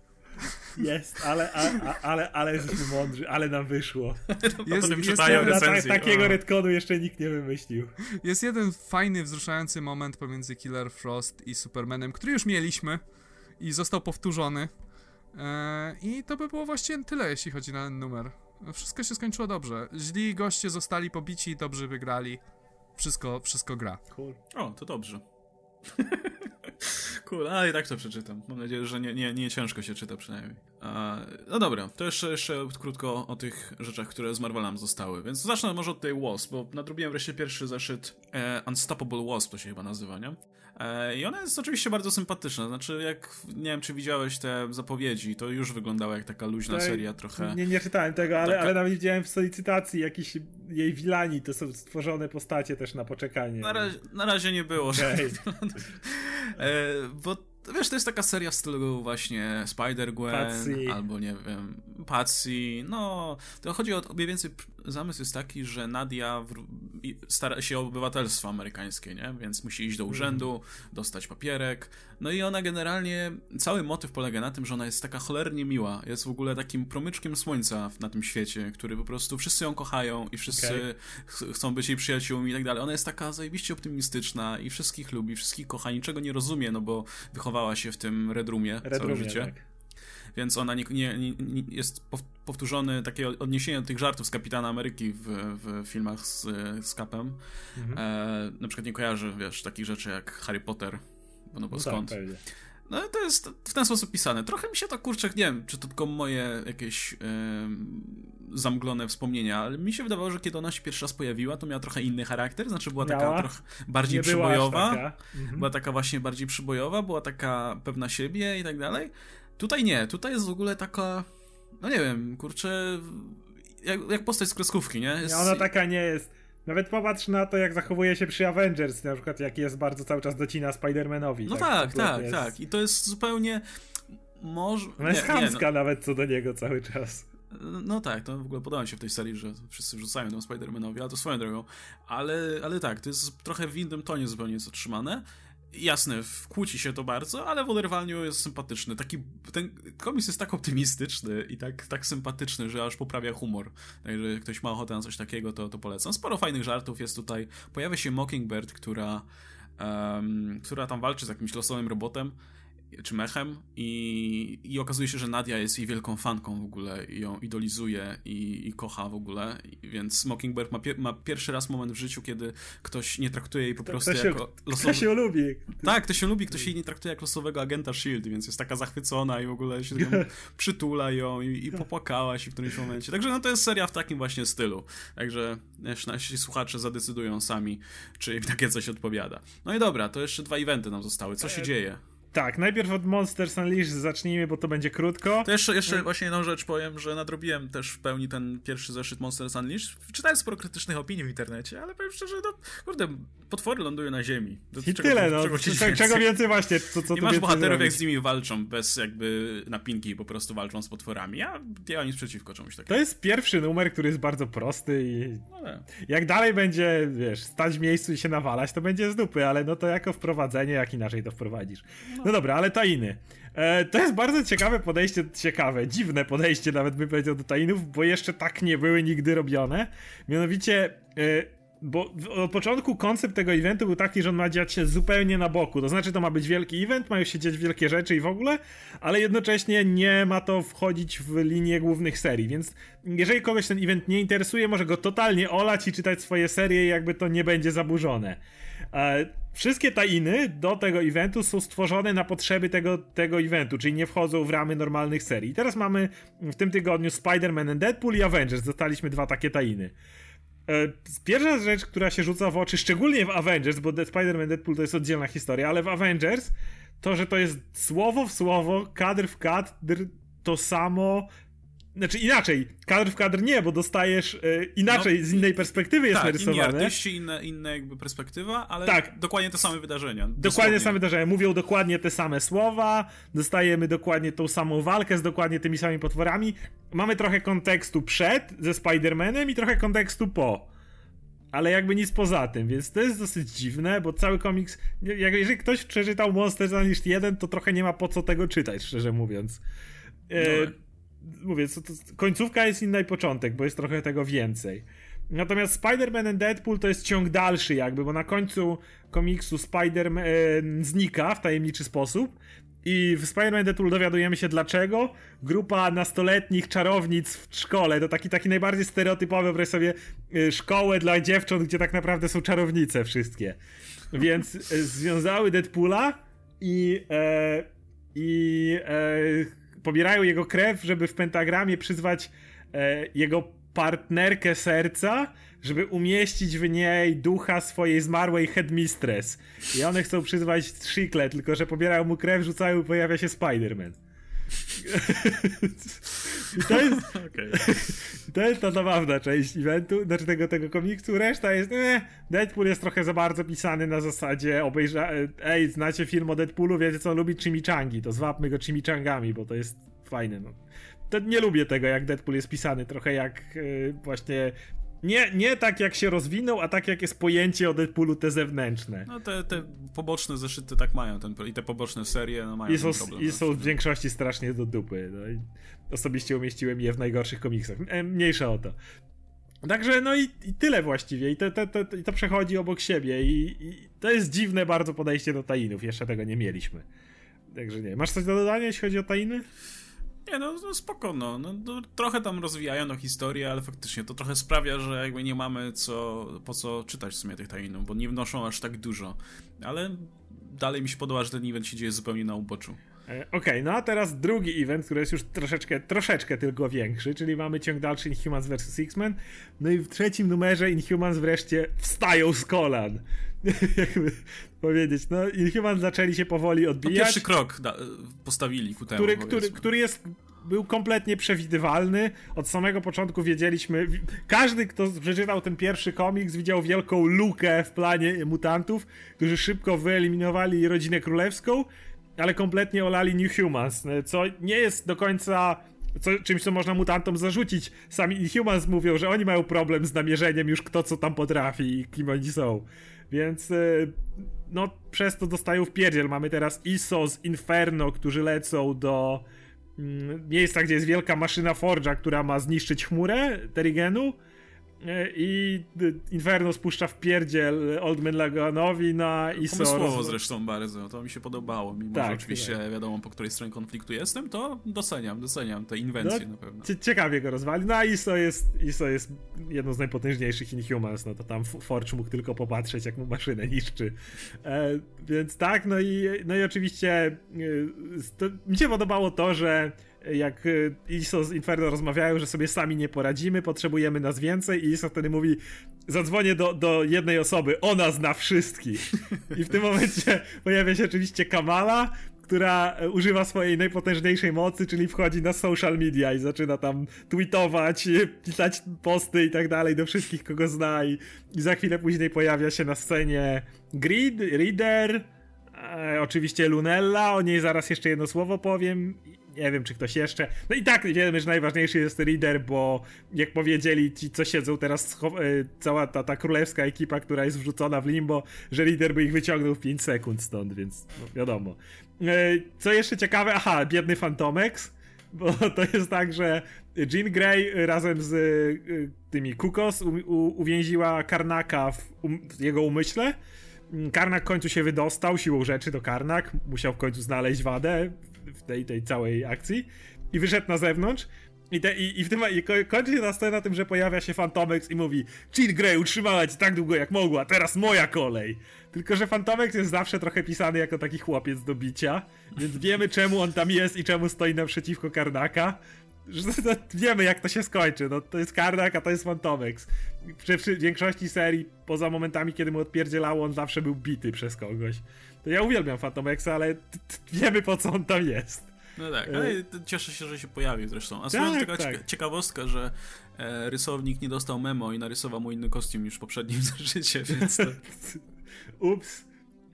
S2: Jest, ale, a, a, ale, ale jesteśmy mądrzy, ale nam wyszło.
S3: Jest,
S1: potem
S3: jest,
S1: czytają
S2: ta,
S1: recenzji,
S2: takiego
S1: o.
S2: retconu jeszcze nikt nie wymyślił.
S3: jest jeden fajny, wzruszający moment pomiędzy Killer Frost i Supermanem, który już mieliśmy i został powtórzony. E, I to by było właściwie tyle, jeśli chodzi na ten numer. Wszystko się skończyło dobrze. Źli goście zostali pobici, dobrze wygrali. Wszystko, wszystko gra.
S2: Cool.
S1: O, to dobrze. cool, ale i tak to przeczytam. Mam nadzieję, że nie, nie, nie ciężko się czyta przynajmniej. A, no dobra, to jeszcze, jeszcze krótko o tych rzeczach, które z Marvelem zostały. Więc zacznę może od tej Wasp, bo nadrobiłem wreszcie pierwszy zeszyt e, Unstoppable Wasp, to się chyba nazywa, nie? E, I ona jest oczywiście bardzo sympatyczna. Znaczy, jak nie wiem, czy widziałeś te zapowiedzi, to już wyglądała jak taka luźna
S2: Tak,
S1: seria trochę.
S2: Nie, nie czytałem tego, ale,
S1: Taka-
S2: ale nawet widziałem w solicytacji jakiś jej wilani, to są stworzone postacie też na poczekanie.
S1: Na razie, na razie nie było,
S2: Okej.
S1: E, bo wiesz, to jest taka seria w stylu właśnie Spider-Gwen, albo nie wiem, Patsy, no, to chodzi o, mniej więcej, zamysł jest taki, że Nadia stara się o obywatelstwo amerykańskie, nie, więc musi iść do urzędu, mm. dostać papierek, no i ona generalnie, cały motyw polega na tym, że ona jest taka cholernie miła, jest w ogóle takim promyczkiem słońca na tym świecie, który po prostu wszyscy ją kochają i wszyscy okay. chcą być jej przyjaciółmi i tak dalej. Ona jest taka zajebiście optymistyczna i wszystkich lubi, wszystkich kocha, niczego nie rozumie, no bo wychowała się w tym Red Roomie Red całe Roomie, życie. Tak. Więc ona nie, nie, nie, jest powtórzone takie odniesienie do tych żartów z Kapitana Ameryki w, w filmach z, z Capem. Mhm. E, na przykład nie kojarzy, wiesz, takich rzeczy jak Harry Potter, no bo no skąd? Tak, no to jest w ten sposób pisane. Trochę mi się to kurczę, nie wiem, czy to tylko moje jakieś yy, zamglone wspomnienia, ale mi się wydawało, że kiedy ona się pierwszy raz pojawiła, to miała trochę inny charakter, znaczy była miała? taka trochę bardziej nie przybojowa, była, taka. Mhm. była taka właśnie bardziej przybojowa, była taka pewna siebie i tak dalej. Tutaj nie, tutaj jest w ogóle taka, no nie wiem, kurczę, jak, jak postać z kreskówki, nie? Jest...
S2: Nie, ona taka nie jest nawet popatrz na to, jak zachowuje się przy Avengers, na przykład jak jest bardzo cały czas docina Spider-Manowi.
S1: No tak, tak, tak, jest... tak. I to jest zupełnie... Może...
S2: Ona jest nie, chamska no. nawet co do niego cały czas.
S1: No tak, to w ogóle podoba mi się w tej serii, że wszyscy wrzucają tą Spider-Manowi, ale to swoją drogą. Ale, ale tak, to jest trochę w innym tonie zupełnie jest otrzymane jasne, kłóci się to bardzo, ale w oderwaniu jest sympatyczny. Taki, ten komiks jest tak optymistyczny i tak, tak sympatyczny, że aż poprawia humor. Jak ktoś ma ochotę na coś takiego, to, to polecam. Sporo fajnych żartów jest tutaj. Pojawia się Mockingbird, która, um, która tam walczy z jakimś losowym robotem czy mechem i, i okazuje się, że Nadia jest jej wielką fanką w ogóle i ją idolizuje i, i kocha w ogóle, więc Mockingbird ma, ma pierwszy raz moment w życiu, kiedy ktoś nie traktuje jej po prostu
S2: to się,
S1: jako
S2: losowy... Ktoś ją lubi.
S1: Tak, ktoś się lubi, ktoś jej nie traktuje jak losowego agenta S.H.I.E.L.D., więc jest taka zachwycona i w ogóle się przytula ją i, i popłakała się w którymś momencie. Także no to jest seria w takim właśnie stylu. Także nasi słuchacze zadecydują sami, czy im takie coś odpowiada. No i dobra, to jeszcze dwa eventy nam zostały. Co się e, dzieje?
S2: Tak, najpierw od Monsters Unleashed zacznijmy, bo to będzie krótko.
S1: To jeszcze, jeszcze właśnie jedną rzecz powiem, że nadrobiłem też w pełni ten pierwszy zeszyt Monsters Unleashed. Czytałem sporo krytycznych opinii w internecie, ale powiem szczerze, no kurde, potwory lądują na ziemi.
S2: Do, I czego, tyle, no. Czego, czego, czego więcej właśnie, co, co
S1: Nie masz bohaterów, jak z nimi walczą, bez jakby napinki, po prostu walczą z potworami. Ja nie mam nic przeciwko czemuś takiemu.
S2: To jest pierwszy numer, który jest bardzo prosty i no, jak dalej będzie, wiesz, stać w miejscu i się nawalać, to będzie z dupy, ale no to jako wprowadzenie, jak inaczej to wprowadzisz. No, no dobra, ale tainy. E, to jest bardzo ciekawe podejście, ciekawe, dziwne podejście nawet bym powiedział do tainów, bo jeszcze tak nie były nigdy robione. Mianowicie, e, bo od początku koncept tego eventu był taki, że on ma dziać się zupełnie na boku. To znaczy, to ma być wielki event, mają się dziać wielkie rzeczy i w ogóle, ale jednocześnie nie ma to wchodzić w linię głównych serii. Więc jeżeli kogoś ten event nie interesuje, może go totalnie olać i czytać swoje serie, jakby to nie będzie zaburzone. E, wszystkie tainy do tego eventu są stworzone na potrzeby tego, tego eventu, czyli nie wchodzą w ramy normalnych serii. I teraz mamy w tym tygodniu Spider-Man and Deadpool i Avengers. Dostaliśmy dwa takie tainy. E, pierwsza rzecz, która się rzuca w oczy, szczególnie w Avengers, bo Spider-Man Deadpool to jest oddzielna historia, ale w Avengers to, że to jest słowo w słowo, kadr w kadr, to samo, znaczy inaczej, kadr w kadr nie, bo dostajesz e, inaczej, no, z innej perspektywy jest
S1: tak,
S2: narysowane. Tak,
S1: artyści, inna, inna jakby perspektywa, ale tak. dokładnie te same wydarzenia.
S2: Dosłownie. Dokładnie te same wydarzenia. Mówią dokładnie te same słowa, dostajemy dokładnie tą samą walkę z dokładnie tymi samymi potworami. Mamy trochę kontekstu przed ze Spider-Manem i trochę kontekstu po. Ale jakby nic poza tym, więc to jest dosyć dziwne, bo cały komiks, jak, jeżeli ktoś przeczytał Monsters Unleashed 1, to trochę nie ma po co tego czytać, szczerze mówiąc. E, no mówię, to, to, końcówka jest inna i początek, bo jest trochę tego więcej. Natomiast Spider-Man and Deadpool to jest ciąg dalszy jakby, bo na końcu komiksu Spider-Man e, znika w tajemniczy sposób i w Spider-Man Deadpool dowiadujemy się dlaczego. Grupa nastoletnich czarownic w szkole, to taki, taki najbardziej stereotypowy, wyobraź sobie e, szkołę dla dziewcząt, gdzie tak naprawdę są czarownice wszystkie. Więc e, związały Deadpoola i e, i e, pobierają jego krew, żeby w pentagramie przyzwać e, jego partnerkę serca, żeby umieścić w niej ducha swojej zmarłej headmistress. I one chcą przyzwać Shikle, tylko że pobierają mu krew, rzucają i pojawia się Spider-Man. I to jest, okay. to jest ta zabawna część eventu, znaczy tego, tego komiksu. Reszta jest, eh, Deadpool jest trochę za bardzo pisany na zasadzie obejrza, ej, znacie film o Deadpoolu, wiecie co, lubi chimichangi, to zwapmy go chimichangami, bo to jest fajne, no. To nie lubię tego, jak Deadpool jest pisany, trochę jak yy, właśnie nie, nie tak jak się rozwinął, a tak jak jest pojęcie o Deadpoolu te zewnętrzne.
S1: No te, te poboczne zeszyty tak mają ten, i te poboczne serie no mają
S2: I są,
S1: problem.
S2: I są w większości strasznie do dupy. No osobiście umieściłem je w najgorszych komiksach. E, mniejsza o to. Także no i, i tyle właściwie. I to, to, to, to przechodzi obok siebie. I, I, to jest dziwne bardzo podejście do tainów. Jeszcze tego nie mieliśmy. Także nie. Masz coś do dodania, jeśli chodzi o tainy?
S1: Nie, no, no spoko, no. no, no trochę tam rozwijają no, historię, ale faktycznie to trochę sprawia, że jakby nie mamy co, po co czytać w sumie tych tajnów, bo nie wnoszą aż tak dużo. Ale dalej mi się podoba, że ten event się dzieje zupełnie na uboczu.
S2: E, okej, okay, no a teraz drugi event, który jest już troszeczkę, troszeczkę tylko większy, czyli mamy ciąg dalszy Inhumans vs. X-Men. No i w trzecim numerze Inhumans wreszcie wstają z kolan. Jakby powiedzieć, no Inhumans zaczęli się powoli odbijać.
S1: No pierwszy krok da, postawili ku temu.
S2: Który, który, który jest był kompletnie przewidywalny. Od samego początku wiedzieliśmy. Każdy, kto przeczytał ten pierwszy komiks, widział wielką lukę w planie mutantów, którzy szybko wyeliminowali rodzinę królewską ale kompletnie olali New Humans, co nie jest do końca co, czymś, co można mutantom zarzucić. Sami Humans mówią, że oni mają problem z namierzeniem już kto co tam potrafi i kim oni są. Więc e, no przez to dostają w pierdziel. Mamy teraz ISO z Inferno, którzy lecą do mm, miejsca, gdzie jest wielka maszyna Forge'a, która ma zniszczyć chmurę Terigenu I Inferno spuszcza w pierdziel Oldman Laganowi na ISO.
S1: Pomysłowo zresztą bardzo, to mi się podobało. Mimo, tak, że oczywiście tak. wiadomo, po której stronie konfliktu jestem, to doceniam, doceniam te inwencje no, na pewno.
S2: Ciekawie go rozwali. No a ISO jest, ISO jest jedną z najpotężniejszych Inhumans, no to tam Forge mógł tylko popatrzeć, jak mu maszynę niszczy. E, więc tak, no i, no i oczywiście e, to, mi się podobało to, że jak y, ISO z Inferno rozmawiają, że sobie sami nie poradzimy, potrzebujemy nas więcej i ISO wtedy mówi zadzwonię do, do jednej osoby, ona zna wszystkich. I w tym momencie pojawia się oczywiście Kamala, która używa swojej najpotężniejszej mocy, czyli wchodzi na social media i zaczyna tam tweetować, pisać posty i tak dalej do wszystkich, kogo zna i, i za chwilę później pojawia się na scenie Grid, Reader, e, oczywiście Lunella, o niej zaraz jeszcze jedno słowo powiem nie wiem, czy ktoś jeszcze. No i tak wiemy, że najważniejszy jest Reader, bo jak powiedzieli ci, co siedzą teraz, e, cała ta, ta królewska ekipa, która jest wrzucona w limbo, że Reader by ich wyciągnął w 5 sekund stąd, więc no, wiadomo. E, co jeszcze ciekawe, aha, biedny Fantomex, bo to jest tak, że Jean Grey razem z e, tymi Kukos uwięziła Karnaka w, um, w jego umyśle. Karnak w końcu się wydostał siłą rzeczy do Karnak, musiał w końcu znaleźć wadę w tej, tej całej akcji i wyszedł na zewnątrz i, te, i, i w tym i kończy się ta scena tym, że pojawia się Fantomex i mówi Jean Grey utrzymała cię tak długo jak mogła, teraz moja kolej. Tylko, że Fantomex jest zawsze trochę pisany jako taki chłopiec do bicia, więc wiemy czemu on tam jest i czemu stoi naprzeciwko Karnaka. Wiemy jak to się skończy, no to jest Karnak, a to jest Fantomex. Przy, przy większości serii, poza momentami, kiedy mu odpierdzielało, on zawsze był bity przez kogoś. To ja uwielbiam Fantomexa, ale wiemy po co on tam jest.
S1: No tak, ale cieszę się, że się pojawił zresztą. A tak, taka tak. ciekawostka, że e, rysownik nie dostał memo i narysował mu inny kostium niż w poprzednim życie, więc to...
S2: Ups.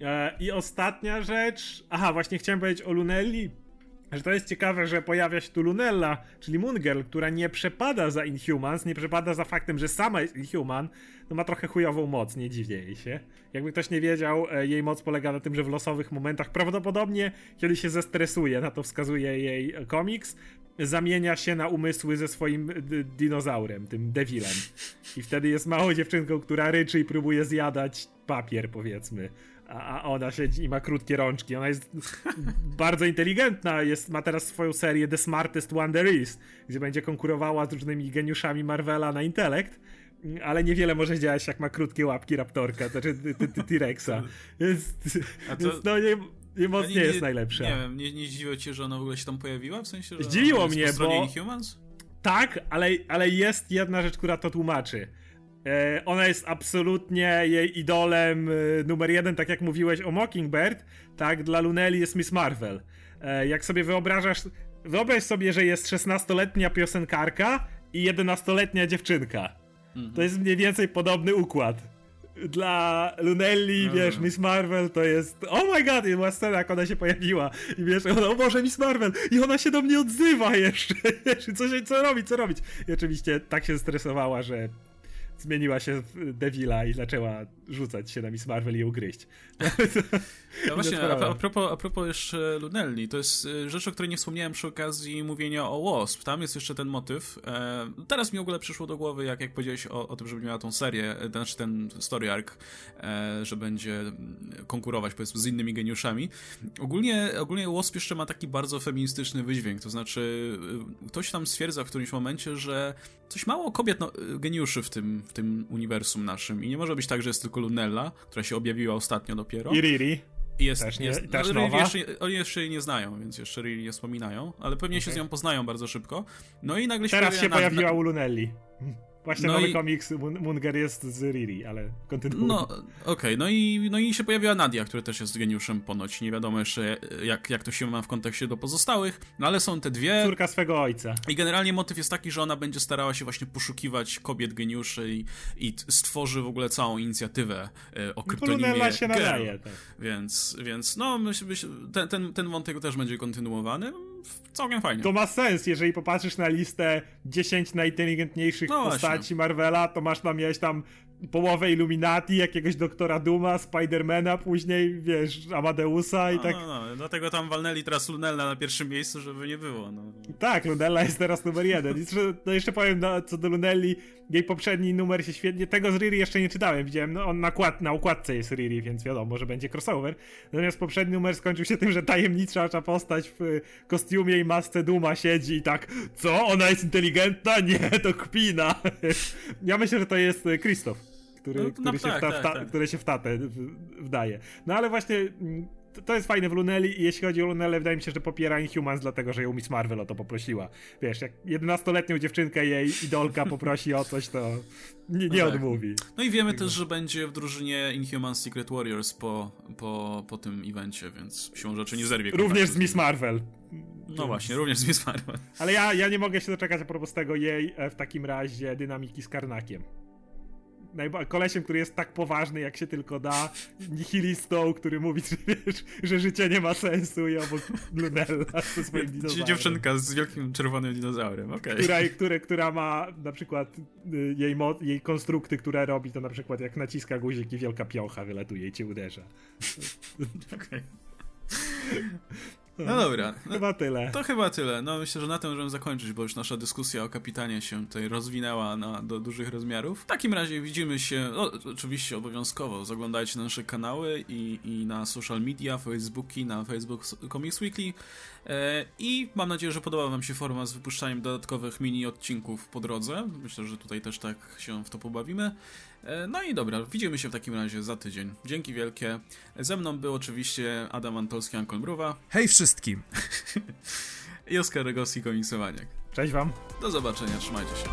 S2: E, I ostatnia rzecz. Aha, właśnie chciałem powiedzieć o Lunelli, że to jest ciekawe, że pojawia się tu Lunella, czyli Moon Girl, która nie przepada za Inhumans, nie przepada za faktem, że sama jest Inhuman, no ma trochę chujową moc, nie dziwię jej się. Jakby ktoś nie wiedział, e, jej moc polega na tym, że w losowych momentach, prawdopodobnie kiedy się zestresuje, na to wskazuje jej komiks, zamienia się na umysły ze swoim dinozaurem, tym Devilem. I wtedy jest małą dziewczynką, która ryczy i próbuje zjadać papier, powiedzmy a ona siedzi i ma krótkie rączki. Ona jest bardzo inteligentna, jest, ma teraz swoją serię The Smartest One There Is, gdzie będzie konkurowała z różnymi geniuszami Marvela na intelekt, ale niewiele może działać, jak ma krótkie łapki Raptorka, znaczy T-Rexa. No nie, nie mocnie nie, jest najlepsza.
S1: Nie wiem, nie, nie zdziwiło cię, że ona w ogóle się tam pojawiła? W sensie, że
S2: Zdziwiło mnie, bo...
S1: Inhumans?
S2: Tak, ale, ale jest jedna rzecz, która to tłumaczy ona jest absolutnie jej idolem e, numer jeden, tak jak mówiłeś o Mockingbird, tak, dla Luneli jest Miss Marvel. E, jak sobie wyobrażasz, wyobraź sobie, że jest 16-letnia piosenkarka i 11-letnia dziewczynka. Mhm. To jest mniej więcej podobny układ. Dla Lunelli, no, wiesz, no. Miss Marvel to jest. Oh my god, była scena, jak ona się pojawiła. I wiesz, ona, o Boże, Miss Marvel! I ona się do mnie odzywa jeszcze. Co, się, co robić, co robić? I oczywiście tak się stresowała, że zmieniła się w Devila i zaczęła rzucać się na Miss Marvel i ją gryźć.
S1: No właśnie, a, a, propos, a propos jeszcze Lunelli, to jest y, rzecz, o której nie wspomniałem przy okazji mówienia o Wasp. Tam jest jeszcze ten motyw. E, teraz mi w ogóle przyszło do głowy, jak, jak powiedziałeś o, o tym, żeby miała tą serię, e, znaczy ten story arc, e, że będzie konkurować powiedzmy z innymi geniuszami. Ogólnie, ogólnie Wasp jeszcze ma taki bardzo feministyczny wydźwięk, to znaczy y, ktoś tam stwierdza w którymś momencie, że coś mało kobiet no, geniuszy w tym, w tym uniwersum naszym i nie może być tak, że jest tylko Lunella, która się objawiła ostatnio dopiero.
S2: I Riri.
S1: Jest, też nie, jest, też no, nowa. Jeszcze, oni jeszcze jej nie znają, więc jeszcze Riri nie wspominają, ale pewnie okay. się z nią poznają bardzo szybko. No i nagle
S2: się Teraz się pojawiła u Lunelli. Właśnie no nowy i... komiks Munger jest z Riri, ale kontynuuj.
S1: No, okej, okay. no, i, no i się pojawiła Nadia, która też jest geniuszem ponoć. Nie wiadomo jeszcze, jak, jak to się ma w kontekście do pozostałych, no ale są te dwie.
S2: Córka swego ojca.
S1: I generalnie motyw jest taki, że ona będzie starała się właśnie poszukiwać kobiet geniuszy i, i stworzy w ogóle całą inicjatywę e, o kryptonimie
S2: no, się nadaje, tak.
S1: Więc, więc no, myślę, myśl, ten, ten, ten wątek też będzie kontynuowany całkiem fajnie.
S2: To ma sens, jeżeli popatrzysz na listę 10 najinteligentniejszych no postaci. Marvela, to masz tam mieć tam połowę Illuminati, jakiegoś doktora Duma, Spidermana, później, wiesz, Amadeusa i no, tak.
S1: No, no, dlatego tam walnęli teraz Lunella na pierwszym miejscu, żeby nie było. No.
S2: Tak, Lunella jest teraz numer jeden. I no jeszcze powiem no, co do Lunelli, jej poprzedni numer się świetnie, tego z Riri jeszcze nie czytałem, widziałem, no on na, kład, na układce jest Riri, więc wiadomo, że będzie crossover. Natomiast poprzedni numer skończył się tym, że tajemnicza postać w kostiumie i masce Duma siedzi i tak, co, ona jest inteligentna? Nie, to kpina. ja myślę, że to jest Krzysztof który, no, który, no, się tak, tak, tak. który się w tatę wdaje. No ale właśnie mm, to jest fajne w Luneli i jeśli chodzi o Lunelę, wydaje mi się, że popiera Inhumans dlatego, że ją Miss Marvel o to poprosiła. Wiesz, jak 11-letnią dziewczynkę jej idolka poprosi o coś, to nie, nie no tak. odmówi.
S1: No i wiemy też, że będzie w drużynie Inhumans Secret Warriors po, po, po tym evencie, więc siłą rzeczy nie zerwie
S2: Również z Miss Marvel.
S1: No właśnie, również z Miss Marvel.
S2: Ale ja, ja nie mogę się doczekać a propos tego jej e, w takim razie dynamiki z Karnakiem kolesiem, który jest tak poważny, jak się tylko da, nihilistą, który mówi, że, wiesz, że życie nie ma sensu i obok Lunella ze swoim dinozaurem.
S1: Dziewczynka z wielkim czerwonym dinozaurem, okej. Okay.
S2: Która, która, która ma na przykład y, jej, jej konstrukty, które robi, to na przykład jak naciska guzik i wielka piocha wylatuje i cię uderza.
S1: Okej. No dobra.
S2: No, chyba tyle.
S1: To chyba tyle. No myślę, że na tym możemy zakończyć, bo już nasza dyskusja o kapitanie się tutaj rozwinęła na, do dużych rozmiarów. W takim razie widzimy się, no, oczywiście obowiązkowo, zaglądajcie na nasze kanały i, i na social media, Facebooki, na Facebook Comics Weekly e, i mam nadzieję, że podoba wam się forma z wypuszczaniem dodatkowych mini odcinków po drodze. Myślę, że tutaj też tak się w to pobawimy. E, no i dobra, widzimy się w takim razie za tydzień. Dzięki wielkie. Ze mną był oczywiście Adam Antolski, Ankon Mruwa.
S3: Hej wszystkim!
S1: I Oskar Rogowski, komiksowanie.
S2: Cześć wam.
S1: Do zobaczenia, trzymajcie się.